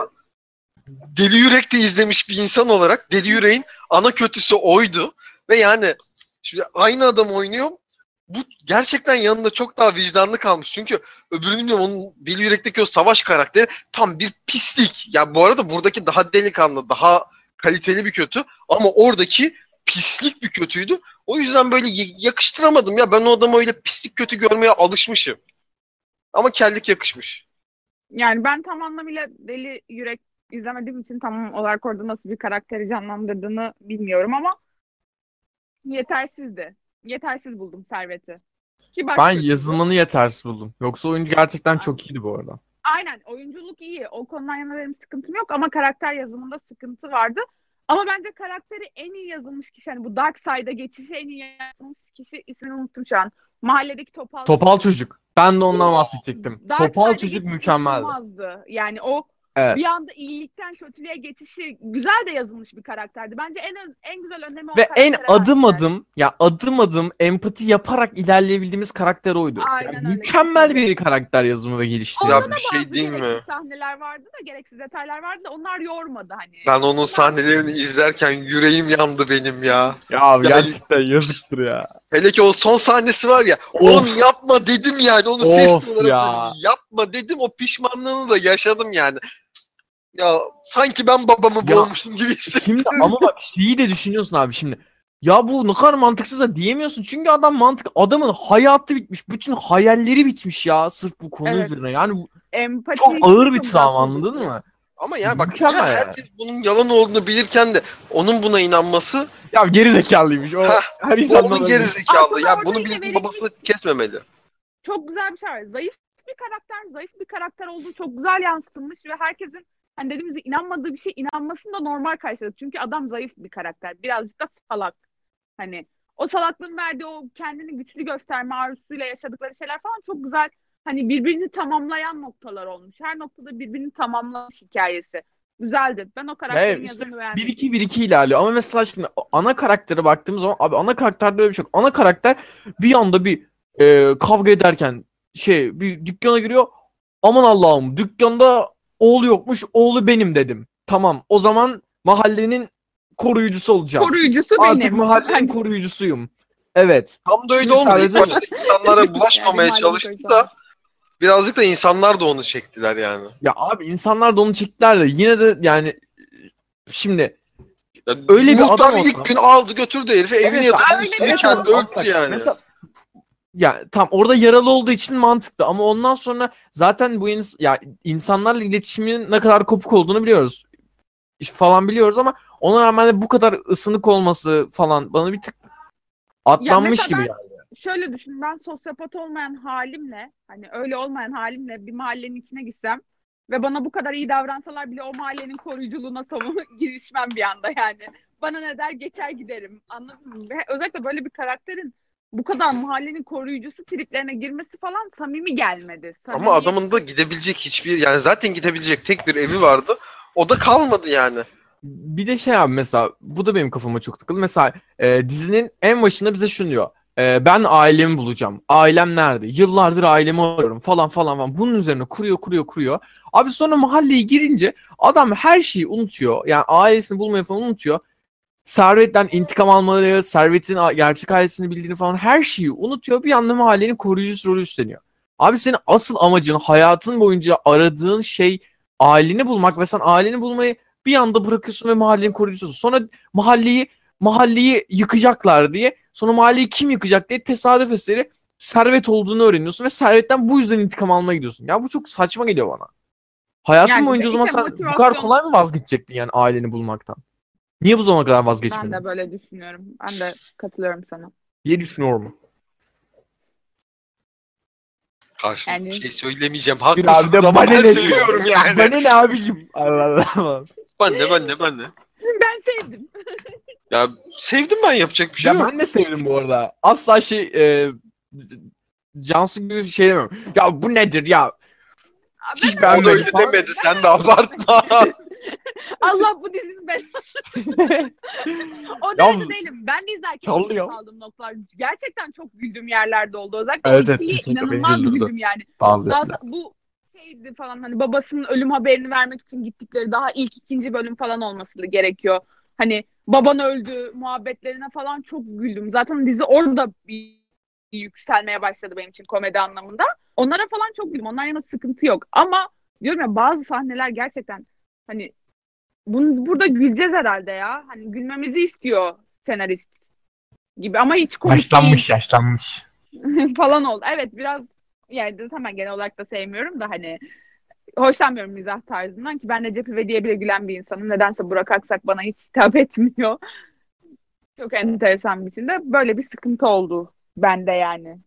Deli Yürek'te izlemiş bir insan olarak Deli Yürek'in ana kötüsü oydu. Ve yani şimdi aynı adam oynuyor. Bu gerçekten yanında çok daha vicdanlı kalmış. Çünkü öbürünü bilmiyorum onun Deli Yürek'teki o savaş karakteri tam bir pislik. Ya bu arada buradaki daha delikanlı, daha kaliteli bir kötü. Ama oradaki pislik bir kötüydü. O yüzden böyle yakıştıramadım ya. Ben o adamı öyle pislik kötü görmeye alışmışım. Ama kellik yakışmış. Yani ben tam anlamıyla Deli Yürek izlemediğim için tam olarak orada nasıl bir karakteri canlandırdığını bilmiyorum ama yetersizdi. Yetersiz buldum Servet'i. Ki başka Ben yazılmanı yetersiz buldum. Yoksa oyuncu gerçekten çok iyiydi bu arada. Aynen oyunculuk iyi. O konudan yana benim sıkıntım yok ama karakter yazımında sıkıntı vardı. Ama bence karakteri en iyi yazılmış kişi hani bu Dark Side'a geçişi en iyi yazılmış kişi ismini unuttum şu an. Mahalledeki Topal. Topal çocuk. Ben de ondan bahsedecektim. Dark Topal çocuk mükemmeldi. Yani o Evet. bir anda iyilikten kötülüğe geçişi güzel de yazılmış bir karakterdi. Bence en en güzel önlemi o Ve en adım verdiler. adım ya adım adım empati yaparak ilerleyebildiğimiz karakter oydu. Aynen Yani öyle, mükemmel kesinlikle. bir karakter yazımı ve geliştirme. Ya bir şey diyeyim mi? sahneler vardı da gereksiz detaylar vardı da onlar yormadı hani. Ben onun sahnelerini izlerken yüreğim yandı benim ya. Ya gerçekten yazıktır ya. Hele ki o son sahnesi var ya. Of. Oğlum yapma dedim yani. Onu Of sesli olarak ya. söyledim. Yapma dedim. O pişmanlığını da yaşadım yani. Ya sanki ben babamı Ya, boğmuşum gibi hissettim. Şimdi ama bak şeyi de düşünüyorsun abi şimdi. Ya bu ne kadar mantıksız da diyemiyorsun. Çünkü adam mantık adamın hayatı bitmiş. Bütün hayalleri bitmiş ya sırf bu konu Evet. üzerine. Yani bu Empati çok ağır bir travma anladın mı? Ama ya bak Mükemmel ya yani. herkes bunun yalan olduğunu bilirken de onun buna inanması Ya geri zekalıymış. O Hah, her bu insan onun gerizekalı. Aslında Ya bunu yine bilip babasını kesmemeli. çok güzel bir şey var. Zayıf bir karakter, zayıf bir karakter olduğu çok güzel yansıtılmış ve herkesin hani dediğimiz gibi inanmadığı bir şey inanmasını da normal karşıladı. Çünkü adam zayıf bir karakter. Birazcık da salak. Hani o salaklığın verdiği o kendini güçlü gösterme arzusuyla yaşadıkları şeyler falan çok güzel. Hani birbirini tamamlayan noktalar olmuş. Her noktada birbirini tamamlamış hikayesi. Güzeldi. Ben o karakterin Evet, işte yazımını beğendim. 1-2 1-2 ilerliyor ama mesela şimdi ana karaktere baktığımız zaman abi ana karakterde öyle bir şey yok. Ana karakter bir anda bir e, kavga ederken şey bir dükkana giriyor. Aman Allah'ım dükkanda oğlu yokmuş oğlu benim dedim. Tamam o zaman mahallenin koruyucusu olacağım. Koruyucusu Artık benim. mahallenin koruyucusuyum. Evet. Tam da öyle olmadı. İlk başta insanlara bulaşmamaya Yani çalıştı da birazcık da insanlar da onu çektiler yani. Ya abi insanlar da onu çektiler de yine de yani şimdi Ya Öyle bir adam ilk olsa- gün aldı götürdü herifi evine Evet, yatırdı. öyle kendi Bak, yani. Mesela ya tam orada yaralı olduğu için mantıklı ama ondan sonra zaten bu ins- ya insanlarla iletişimin ne kadar kopuk olduğunu biliyoruz. Falan biliyoruz ama ona rağmen de bu kadar ısınık olması falan bana bir tık atlanmış gibi ben- yani. şöyle düşün ben sosyopat olmayan halimle hani öyle olmayan halimle bir mahallenin içine gitsem ve bana bu kadar iyi davransalar bile o mahallenin koruyuculuğuna savun girişmem bir anda yani. Bana ne der geçer giderim anladın mı? Ve özellikle böyle bir karakterin bu kadar mahallenin koruyucusu triplerine girmesi falan samimi gelmedi. Samimi. Ama adamın da gidebilecek hiçbir yani zaten gidebilecek tek bir evi vardı. O da kalmadı yani. Bir de şey abi mesela bu da benim kafama çok takıldı. Mesela e, dizinin en başında bize şunu diyor. E, ben ailemi bulacağım. Ailem nerede? Yıllardır ailemi arıyorum falan falan falan. Bunun üzerine kuruyor kuruyor kuruyor. Abi sonra mahalleye girince adam her şeyi unutuyor. Yani ailesini bulmayı falan unutuyor. Servetten intikam almaları, Servet'in gerçek ailesini bildiğini falan her şeyi unutuyor. Bir anda mahallenin koruyucusu rolü üstleniyor. Abi senin asıl amacın hayatın boyunca aradığın şey aileni bulmak ve sen aileni bulmayı bir anda bırakıyorsun ve mahallenin koruyucususun. Sonra mahalleyi mahalleyi yıkacaklar diye sonra mahalleyi kim yıkacak diye tesadüf eseri servet olduğunu öğreniyorsun ve servetten bu yüzden intikam almaya gidiyorsun. Ya bu çok saçma geliyor bana. Hayatın Yani boyunca o zaman işte sen bu kadar kolay mı vazgeçecektin yani aileni bulmaktan? Niye bu zamana kadar ben vazgeçmedin de böyle düşünüyorum. Ben de katılıyorum sana. diye düşünüyorum. Karşılıklı Yani- bir şey söylemeyeceğim. Bir abi Haklısınız de ama bana ben ne seviyorum diyor? yani. Bana ne abicim? Allah Allah. Ben de ben de ben de. Ben sevdim. Ya sevdim ben yapacak bir şey Ya yok. ben de sevdim bu arada. Asla şey e, Cansu gibi şey demiyorum. Ya bu nedir ya? Hiç O da beğenmedim öyle falan. demedi. Sen de abartma. Allah bu dizinin belası. o derece değilim. Ben de izlerken Çalıyor. keyif aldığım noktalar. Gerçekten çok güldüğüm yerlerde oldu. Özellikle Evet, evet, inanılmaz güldüm yani. Bazı Daha yerler. bu şeydi falan hani babasının ölüm haberini vermek için gittikleri daha ilk ikinci bölüm falan olması gerekiyor. Hani baban öldü muhabbetlerine falan çok güldüm. Zaten dizi orada bir bir yükselmeye başladı benim için komedi anlamında. Onlara falan çok güldüm. Onlar yana sıkıntı yok. Ama diyorum ya bazı sahneler gerçekten hani bunu burada güleceğiz herhalde ya. Hani gülmemizi istiyor senarist gibi ama hiç komik Yaşlanmış yaşlanmış. değil falan oldu. Evet biraz yani hemen genel olarak da sevmiyorum da hani hoşlanmıyorum mizah tarzından ki ben Recep İvedik'e bile gülen bir insanım. Nedense Burak Aksak bana hiç hitap etmiyor. Çok enteresan bir biçimde. Böyle bir sıkıntı oldu bende yani.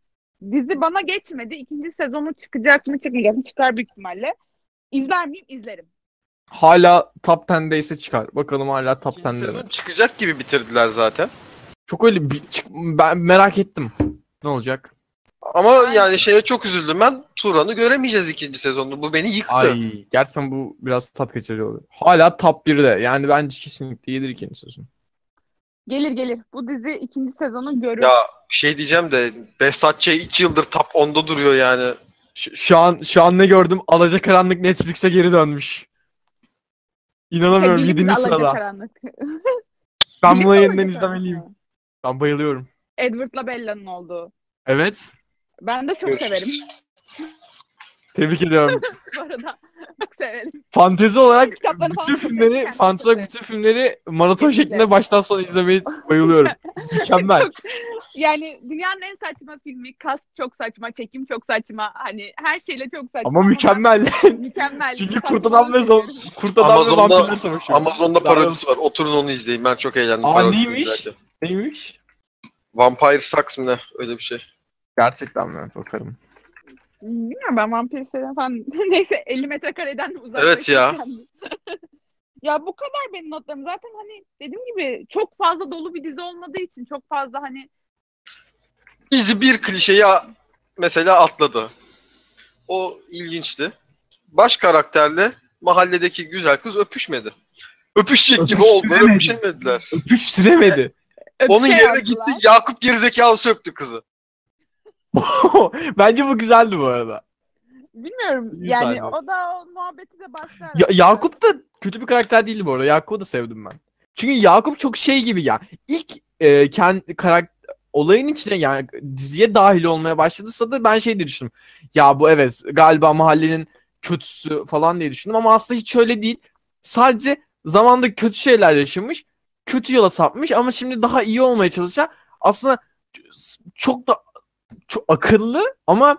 Dizi bana geçmedi. İkinci sezonu çıkacak mı çıkmayacak mı çıkar büyük ihtimalle. İzler miyim? İzlerim. Hala top 10'deyse çıkar. Bakalım hala top İkinci 10'de mi? sezon çıkacak gibi bitirdiler zaten. Çok öyle bir çık- ben merak ettim. Ne olacak? Ama yani şeye çok üzüldüm ben. Turan'ı göremeyeceğiz ikinci sezonda. Bu beni yıktı. Ay gerçekten bu biraz tat kaçırıcı oluyor. Hala top 1'de. Yani bence kesinlikle gelir ikinci sezon. Gelir gelir. Bu dizi ikinci sezonu görür. Ya şey diyeceğim de Behzat Ç. 2 yıldır top 10'da duruyor yani. Şu, şu an şu an ne gördüm? Alacakaranlık Netflix'e geri dönmüş. İnanamıyorum Sevgilimiz 7. sırada. Alacakaranlık. Ben buna yeniden izlemeliyim. Ben bayılıyorum. Edward'la Bella'nın olduğu. Evet. Ben de çok Görüşürüz. severim Tebrik ediyorum. bu arada. Çok severim. Fantezi olarak Kitapları bütün falan çok filmleri, fantezi olarak bütün filmleri maraton Kesinlikle. şeklinde baştan sona izlemeyi bayılıyorum. Mükemmel. Çok- yani dünyanın en saçma filmi. Kast çok saçma, çekim çok saçma. Hani her şeyle çok saçma. Ama mükemmel. Mükemmel. Çünkü Saçmalığı kurt adam ve zon, seviyorum. kurt adam ve Amazon'da- vampirler savaşıyor. Amazon'da Daha parodisi var. Oturun onu izleyin. Ben çok eğlendim. Aa, parodisini neymiş? izlerken. Neymiş? Vampire Sucks mı ne? Öyle bir şey. Gerçekten mi? Bakarım. Bilmiyorum ben vampir falan. Neyse 50 metrekareden uzaklaştık. Evet ya. ya bu kadar benim notlarım. Zaten hani dediğim gibi çok fazla dolu bir dizi olmadığı için çok fazla hani Dizi bir klişeyi mesela atladı. O ilginçti. Baş karakterle mahalledeki güzel kız öpüşmedi. Öpüşecek gibi oldu. Öpüştüremedi. Öpüşemediler. Öpüş süremedi. Onun öpüşe yerine gitti Yakup gerizekalı söktü kızı. Bence bu güzeldi bu arada. Bilmiyorum. İyi yani sahne. o da o muhabbeti de başlar. Ya, Yakup da kötü bir karakter değildi bu arada. Yakup'u da sevdim ben. Çünkü Yakup çok şey gibi ya. İlk e, kendi karakter olayın içine yani diziye dahil olmaya başladıysa da ben şey diye düşündüm. Ya bu evet galiba mahallenin kötüsü falan diye düşündüm ama aslında hiç öyle değil. Sadece zamanda kötü şeyler yaşamış. Kötü yola sapmış ama şimdi daha iyi olmaya çalışıyor. Aslında çok da çok akıllı ama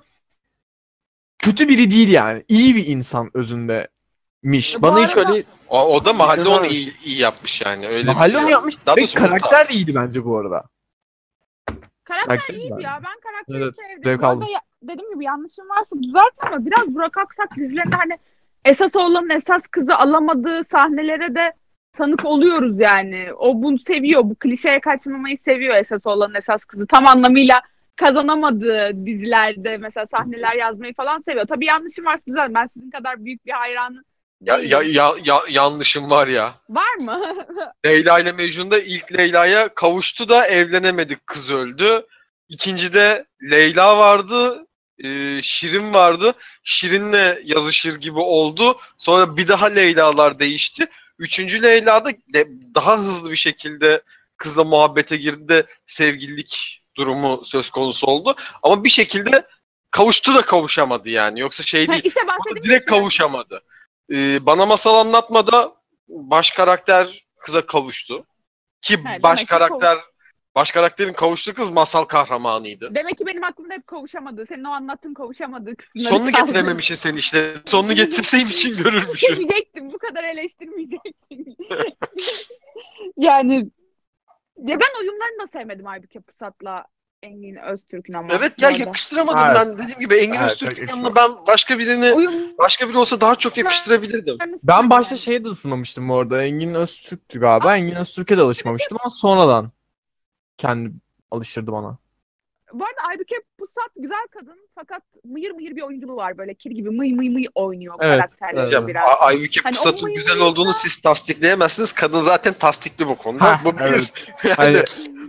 kötü biri değil yani. İyi bir insan özündemiş. Bu Bana hiç arada- öyle O, o da mahalle onu iyi, iyi yapmış yani. Öyle mahalle onu şey. yapmış. Daha Ve karakter de iyiydi bence bu arada. Karakter Karakter iyiydi güzeldi. ya. Ben karakteri Evet, sevdim. zevk aldım. ya- dediğim gibi yanlışım varsa düzelt ama biraz Burak Aksak dizilerinde hani esas oğlanın esas kızı alamadığı sahnelere de tanık oluyoruz yani. O bunu seviyor. Bu klişeye kaçmamayı seviyor esas oğlanın esas kızı. Tam anlamıyla kazanamadığı dizilerde mesela sahneler yazmayı falan seviyor. Tabii yanlışım varsa düzelt. Ben sizin kadar büyük bir hayranı Ya, ya, ya, ya, yanlışım var ya. Var mı? Leyla ile Mecnun'da ilk Leyla'ya kavuştu da evlenemedik kız öldü. İkincide Leyla vardı, e, Şirin vardı. Şirin'le yazışır gibi oldu. Sonra bir daha Leyla'lar değişti. Üçüncü Leyla'da daha hızlı bir şekilde kızla muhabbete girdi de sevgililik durumu söz konusu oldu. Ama bir şekilde kavuştu da kavuşamadı yani. Yoksa şey Ha, değil. işte Ama bahsettiğim direkt şey. kavuşamadı. Ee, bana masal anlatmada baş karakter kıza kavuştu. Ki demek baş karakter baş karakterin kavuştuğu kız masal kahramanıydı. Demek ki benim aklımda hep kavuşamadı. Senin o anlattığın kavuşamadığı kısımları Sonunu kaldı. getirememişsin sen işte. Sonunu getirseymişsin görürmüşsün. Diyecektim bu kadar eleştirmeyeceksin. yani ya ben uyumlarını da sevmedim Aybüke Pusat'la Engin Öztürk'ün ama. evet ya yakıştıramadım Evet. ben. Dediğim gibi Engin Evet, Öztürk'ün yanına ben başka birini Uyum başka biri olsa daha çok yakıştırabilirdim. Ben başta şeye de ısınmamıştım orada. Engin Öztürk'tü galiba. Engin Öztürk'e de alışmamıştım ama sonradan kendi alıştırdı bana. Bu arada Aybüke Pusat güzel kadın fakat mıyır mıyır bir oyunculuğu var böyle kir gibi mıy mıy mıy oynuyor Evet, karakterleri evet. biraz. A- Aybüke Hani Pusat'ın güzel mıyım olduğunu da- siz tasdikleyemezsiniz. Kadın zaten tasdikli bu konuda. Ha, bu bir. evet. Yani Hani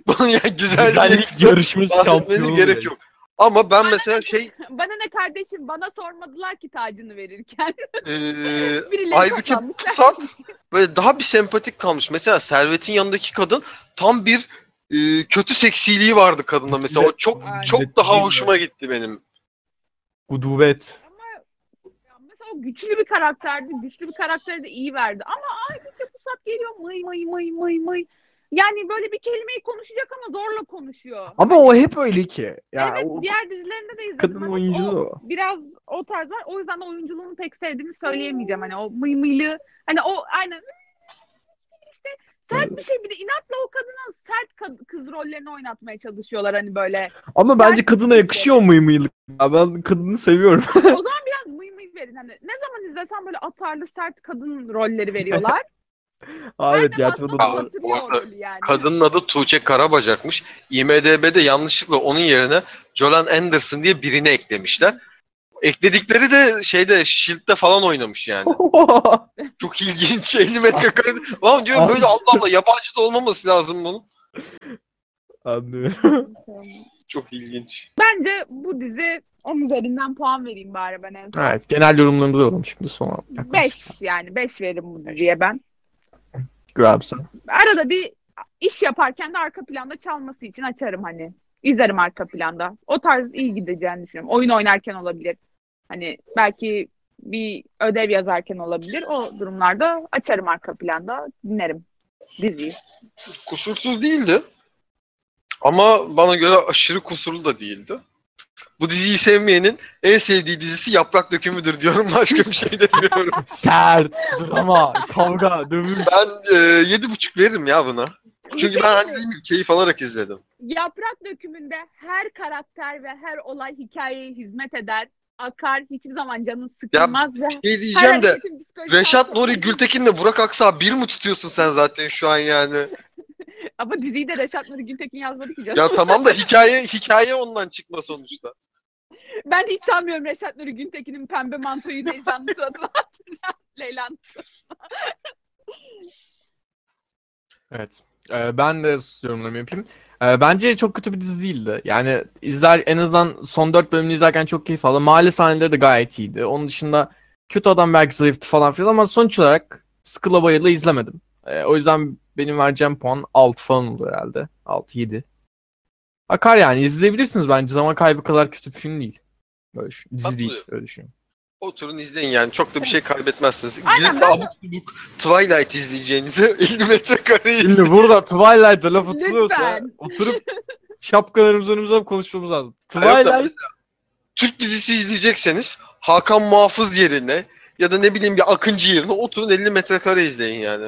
bunun ya güzellik, güzellik yarışması bahsetmeniz şampiyonu. gerek yok. Ama ben mesela şey Bana ne kardeşim bana sormadılar ki tacını verirken. eee Birileri Aybüke. Pusat böyle daha bir sempatik kalmış. Mesela Servet'in yanındaki kadın tam bir e, kötü seksiliği vardı kadında mesela. O çok Aynen. çok daha hoşuma gitti benim. Gudubet. Ya Mesela o güçlü bir karakterdi. Güçlü bir karakteri de iyi verdi. Ama Aybüke Pusat geliyor mıy mıy mıy mıy mıy. Yani böyle bir kelimeyi konuşacak ama zorla konuşuyor. Ama o hep öyle ki. Ya evet o diğer dizilerinde de izledim. kadın Hani oyunculuğu. o biraz o tarz var. O yüzden de oyunculuğunu pek sevdiğimi söyleyemeyeceğim. Hani o mıy mıylı hani o aynen işte sert bir şey bir de inatla o kadına sert kad- kız rollerini oynatmaya çalışıyorlar hani böyle. Ama bence Sert kadına yakışıyor mıy mıylık. Ya ben kadını seviyorum. o zaman biraz mıy mıy verin. Hani ne zaman izlesem böyle atarlı sert kadın rolleri veriyorlar. Aa, evet bakmam doğru. yani. Kadının adı Tuğçe Karabacak'mış. IMDB'de yanlışlıkla onun yerine Jolan Anderson diye birini eklemişler. Ekledikleri de şeyde Shield'de falan oynamış yani. Çok ilginç 50 metrekare. Lan diyorum böyle Allah Allah yabancı da olmaması lazım bunun. Anlıyorum. Çok ilginç. Bence bu dizi 10 üzerinden puan vereyim bari ben en son. evet genel yorumlarımızı alalım şimdi sona. yaklaşık. 5 yani 5 veririm bu diziye ben. Grabs'a. Arada bir iş yaparken de arka planda çalması için açarım hani. İzlerim arka planda. O tarz iyi gideceğini düşünüyorum. Oyun oynarken olabilir. Hani belki bir ödev yazarken olabilir. O durumlarda açarım arka planda. Dinlerim diziyi. Kusursuz değildi. Ama bana göre aşırı kusurlu da değildi. Bu diziyi sevmeyenin en sevdiği dizisi Yaprak Dökümü'dür diyorum. Başka bir şey demiyorum. Sert, drama, kavga, dövüş. ben e, yedi buçuk veririm ya buna. Çünkü ben hani mi? dediğim gibi keyif alarak izledim. Yaprak dökümünde her karakter ve her olay hikayeye hizmet eder. Akar. Hiçbir zaman canın sıkılmaz ve Şey diyeceğim de Reşat Nuri Gültekin'le Burak Aksa bir mi tutuyorsun sen zaten şu an yani? Ama diziyi de Reşat Nuri Gültekin yazmadı ki canım. Ya tamam da hikaye hikaye ondan çıkma sonuçta. Ben hiç sanmıyorum Reşat Nuri Güntekin'in pembe mantoyu Leyla'nın suratına atacağım. Leyla'nın Evet. Ee, ben de yorumlarımı yapayım. Ee, bence çok kötü bir dizi değildi. Yani izler en azından son 4 bölümünü izlerken çok keyif aldım. Mahalle sahneleri de gayet iyiydi. Onun dışında kötü adam belki zayıftı falan filan ama sonuç olarak sıkıla bayıla izlemedim. Ee, o yüzden benim vereceğim puan 6 falan olur herhalde. 6-7. Akar yani izleyebilirsiniz bence. Zaman kaybı kadar kötü bir film değil. Böyle şu- dizi değil öyle düşünüyorum. Oturun izleyin yani çok da bir şey kaybetmezsiniz. Aynen, Gidip ben abuk subuk Twilight izleyeceğinize 50 metrekareyi izleyin. Şimdi burada Twilight'a laf atılıyorsa Lütfen. oturup şapkalarımızı önümüze alıp konuşmamız lazım. Twilight mesela Türk dizisi izleyecekseniz Hakan Muhafız yerine ya da ne bileyim bir Akıncı yerine oturun 50 metrekare izleyin yani.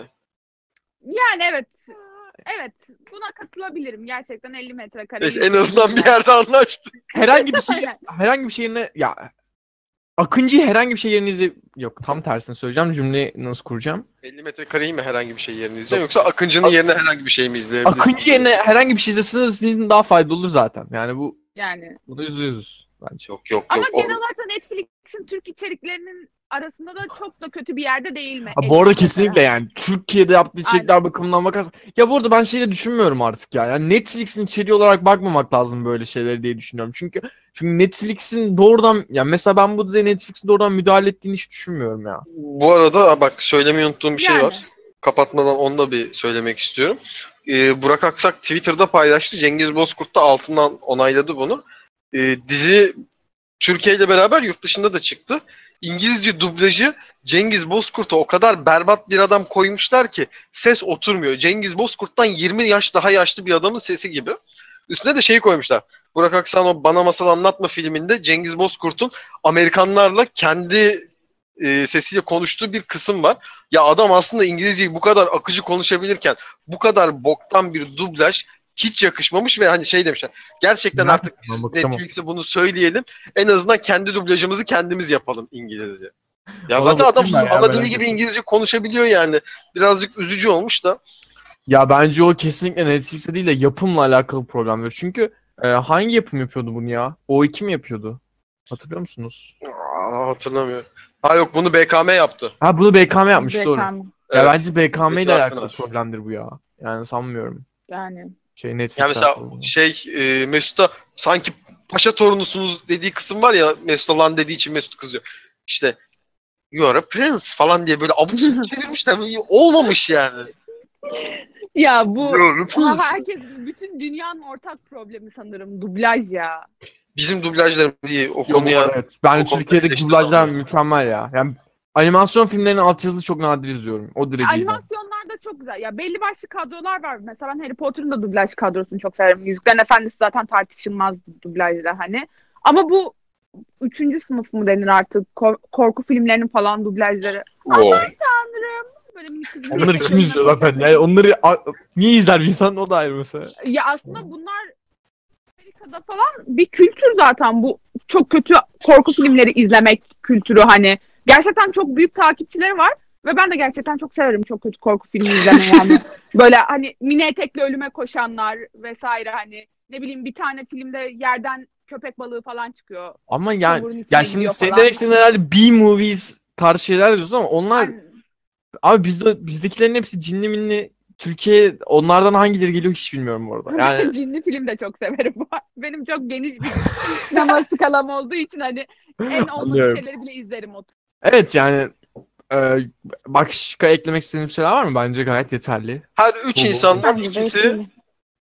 Yani evet. Evet. Buna katılabilirim. Gerçekten 50 metrekare. Neyse, en azından bir yerde anlaştık. herhangi bir şey Aynen. herhangi bir şey yerine ya Akıncı'yı herhangi bir şey yerine izle yok tam tersini söyleyeceğim cümleyi nasıl kuracağım 50 metrekareyi mi herhangi bir şey yerine izleyeceksin yoksa Akıncı'nın yerine herhangi bir şey mi izleyebilirsin? Akıncı yerine herhangi bir şey izleseniz sizin daha faydalı olur zaten yani bu Yani. bu da yüzde yüz bence Yok yok Ama yok. genel olarak da Netflix'in Türk içeriklerinin arasında da çok da kötü bir yerde değil mi? Ha, bu arada 50 kesinlikle yani Türkiye'de yaptığı içerikler bakımından bakarsan ya bu arada ben şeyi de düşünmüyorum artık ya yani Netflix'in içeriği olarak bakmamak lazım böyle şeyleri diye düşünüyorum çünkü çünkü Netflix'in doğrudan ya mesela ben bu diziye Netflix'in doğrudan müdahale ettiğini hiç düşünmüyorum ya. Bu arada bak söylemeyi unuttuğum bir şey Yani. var. Kapatmadan onu da bir söylemek istiyorum. Ee, Burak Aksak Twitter'da paylaştı. Cengiz Bozkurt da altından onayladı bunu. Ee, dizi Türkiye ile beraber yurt dışında da çıktı. İngilizce dublajı Cengiz Bozkurt'a o kadar berbat bir adam koymuşlar ki ses oturmuyor. Cengiz Bozkurt'tan 20 yaş daha yaşlı bir adamın sesi gibi. Üstüne de şeyi koymuşlar. Burak Aksan o Bana Masal Anlatma filminde Cengiz Bozkurt'un Amerikanlarla kendi e, sesiyle konuştuğu bir kısım var. Ya adam aslında İngilizceyi bu kadar akıcı konuşabilirken bu kadar boktan bir dublaj hiç yakışmamış ve hani şey demişler. Gerçekten Ben- artık biz. Netflix'e bunu söyleyelim. En azından kendi dublajımızı kendimiz yapalım İngilizce. Ya Ona zaten adam ya, ana dili gibi. İngilizce konuşabiliyor yani. Birazcık üzücü olmuş da. Ya bence o kesinlikle Netflix'e değil de yapımla alakalı problemler. Çünkü Ee, hangi yapım yapıyordu bunu ya? O2 mi yapıyordu? Hatırlıyor musunuz? Aa, hatırlamıyorum. Ha yok bunu BKM yaptı. Ha bunu BKM yapmış doğru. BKM. Ya Evet. bence BKM ile alakalı problemdir bu ya. Yani sanmıyorum. Yani Şey Netflix Yani mesela alakalı. şey e, Mesut'a sanki paşa torunusunuz dediği kısım var ya Mesut olan dediği için Mesut kızıyor. İşte you are a prince falan diye böyle abuk sabuk çevirmişler. Olmamış yani. ya bu herkes bütün dünyanın ortak problemi sanırım dublaj ya. Bizim dublajlarımız iyi o konuya. evet. Ben o konuda Türkiye'de eleştiri dublajlar mükemmel ya. Yani animasyon filmlerinin altyazılı çok nadir izliyorum. O derece iyi. Çok güzel. Ya belli başlı kadrolar var. Mesela ben Harry Potter'ın da dublaj kadrosunu çok severim. Yüzüklerin Efendisi zaten tartışılmaz dublajda hani. Ama bu üçüncü sınıf mı denir artık? Kor- korku filmlerinin falan dublajları. Oo. Tanrım. Böyle minik Onları kim izliyor zaten? Yani onları a- niye izler bir insan o da ayrı mesela. Ya aslında bunlar Amerika'da falan bir kültür zaten bu çok kötü korku filmleri izlemek kültürü hani. Gerçekten çok büyük takipçileri var ve ben de gerçekten çok severim çok kötü korku filmi izlemeyi yani. Böyle hani mini etekli ölüme koşanlar vesaire hani ne bileyim bir tane filmde yerden köpek balığı falan çıkıyor. Ama yani ya şimdi senin demek istediğin herhalde B-movies tarzı şeyler diyorsun ama onlar Yani abi bizde bizdekilerin hepsi cinli minli Türkiye onlardan hangileri geliyor hiç bilmiyorum bu arada. Yani cinli film de çok severim. Benim çok geniş bir sinema skalam olduğu için hani en olmadık şeyleri bile izlerim o evet yani e, başka eklemek istediğim şeyler var mı? Bence gayet yeterli. Her üç insandan ikisi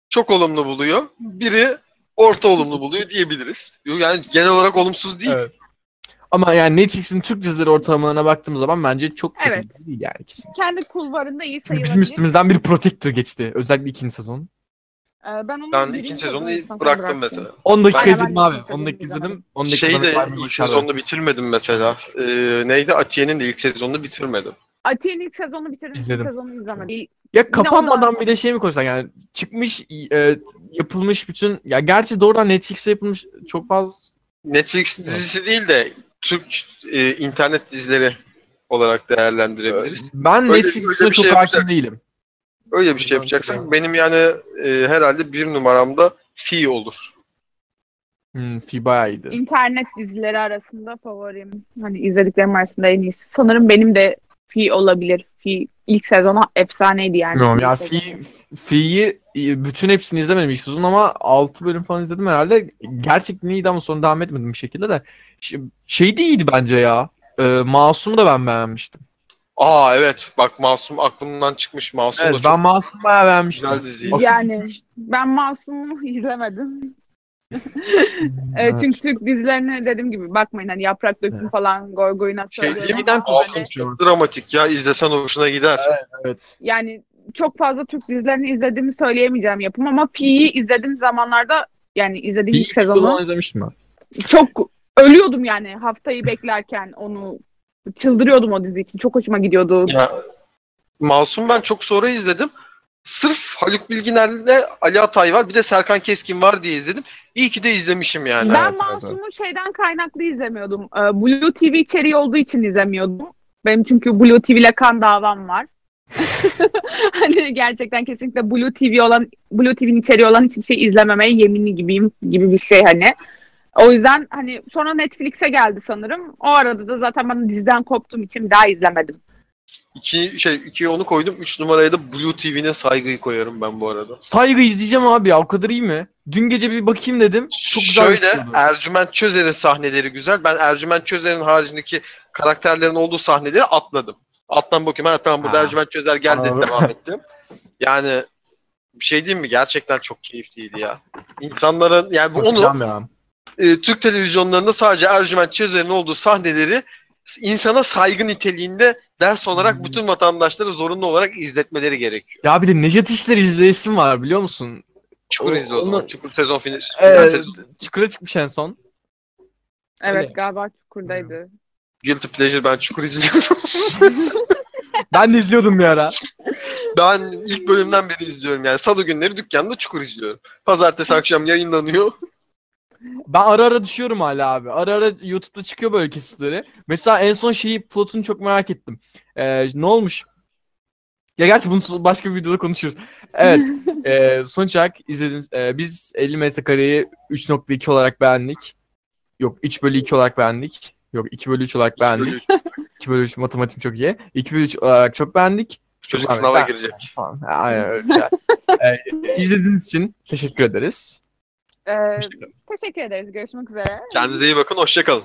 çok olumlu buluyor. Biri orta olumlu buluyor diyebiliriz. Yani genel olarak olumsuz değil. Evet. Ama yani Netflix'in Türk dizileri ortalamalarına baktığım zaman bence çok kötü Evet. değil yani ikisi. kendi kulvarında iyi sayılabilir. bizim üstümüzden bir Protector geçti. Özellikle ikinci sezon. Ee, ben onu Ben ikinci sezonu bıraktım bıraktım. mesela. 10 dakika ben izledim abi. ikinci 10 sezonu dakika izledim. 10 Şeyi de ilk sezonunu bitirmedim mesela. Ee, neydi? Atiye'nin de ilk sezonunu bitirmedim. Atiye'nin ilk sezonunu bitirdim. İzledim. İlk sezonu izlemedim. Ya kapanmadan bir de şey mi koysan yani çıkmış e, yapılmış bütün ya gerçi doğrudan Netflix'e yapılmış çok fazla Netflix dizisi değil de Türk e, internet dizileri olarak değerlendirebiliriz. ben Netflix'e çok şey hakim değilim. Öyle bir şey yapacaksak benim yani e, herhalde bir numaramda Fi olur. Hmm, Fi bayağı iyiydi. İnternet dizileri arasında favorim. Hani izlediklerim arasında en iyisi. Sanırım benim de Fi olabilir. Fi ilk sezonu efsaneydi yani. Bilmiyorum ya. Fi, Fi'yi e, bütün hepsini izlemedim ilk sezon ama 6 bölüm falan izledim herhalde. Gerçekten iyiydi ama sonra devam etmedim bir şekilde de. Şey, şey de iyiydi bence ya. E, Masum'u da ben beğenmiştim. Aa evet bak Masum aklımdan çıkmış. Masum Evet da çok ben Masum'u bayağı beğenmiştim. güzel diziydi. Yani ben Masum'u izlemedim. Ee, Evet. Çünkü Türk dizilerine dediğim gibi bakmayın hani yaprak döküm Evet. falan goy goyuna Şey söylüyorum. değil mi? Yeniden ama Masum çok dramatik ya. izlesen hoşuna gider. Evet. yani çok fazla Türk dizilerini izlediğimi söyleyemeyeceğim yapım ama Pi'yi izlediğim zamanlarda yani izlediğim İlk sezonu sezonu izlemiştim ben. çok ölüyordum yani haftayı beklerken onu çıldırıyordum o dizi için. Çok hoşuma gidiyordu. Ya, Masum ben çok sonra izledim. Sırf Haluk Bilginer'le Ali Atay var. Bir de Serkan Keskin var diye izledim. İyi ki de izlemişim yani. ben evet, evet, Masum'u şeyden kaynaklı izlemiyordum. Ee, Blue TV içeriği olduğu için izlemiyordum. Benim çünkü Blue TV ile kan davam var. hani gerçekten kesinlikle Blue TV olan Blue TV'nin içeriği olan hiçbir şey izlememeye yeminli gibiyim gibi bir şey hani. O yüzden hani sonra Netflix'e geldi sanırım. O arada da zaten ben diziden koptuğum için bir daha izlemedim. İki, şey, ikiye onu koydum. Üç numaraya da Blue TV'ne saygıyı koyarım ben bu arada. Saygı izleyeceğim abi ya o kadar iyi mi? Dün gece bir bakayım dedim. Çok güzel Şöyle gözüküyordu. Ercüment Çözer'in sahneleri güzel. Ben Ercüment Çözer'in haricindeki karakterlerin olduğu sahneleri atladım. Alttan bakayım. Ha tamam Ha. Ercüment Çözer geldi Anladım. devam ettim. Yani bir şey diyeyim mi? Gerçekten çok keyifliydi ya. İnsanların yani bu onu ya. E, Türk televizyonlarında sadece Ercüment Çözer'in olduğu sahneleri insana saygı niteliğinde ders olarak Hmm. bütün vatandaşlara zorunlu olarak izletmeleri gerekiyor. Ya bir de Necdet İşler izleyesim var biliyor musun? Çukur O- izle o zaman. onu- Çukur sezon finali. final Evet. sezon. Çukura çıkmış en son. Evet Öyle. galiba Çukur'daydı. Guilty Pleasure ben Çukur izliyorum. Ben de izliyordum bir ara. Ben ilk bölümden beri izliyorum yani. Salı günleri dükkanda Çukur izliyorum. Pazartesi akşam yayınlanıyor. Ben ara ara düşüyorum hala abi. Ara ara YouTube'da çıkıyor böyle kesitleri. Mesela en son şeyi plotunu çok merak ettim. Ee, ne olmuş? Ya gerçi bunu başka bir videoda konuşuruz. Evet. e, sonuç olarak izlediğiniz e, biz 50 metrekareyi 3.2 olarak beğendik. Yok 3 bölü 2 olarak beğendik. Yok 2 bölü 3 olarak beğendik. 2 bölü 3 matematiğim çok iyi. 2 bölü 3 olarak çok beğendik. Çocuk Çok sınava beğendik. girecek. Falan. Aynen öyle. Yani, e, izlediğiniz için teşekkür ederiz. Ee, teşekkür ederiz. Görüşmek üzere. Kendinize iyi bakın. Hoşçakalın.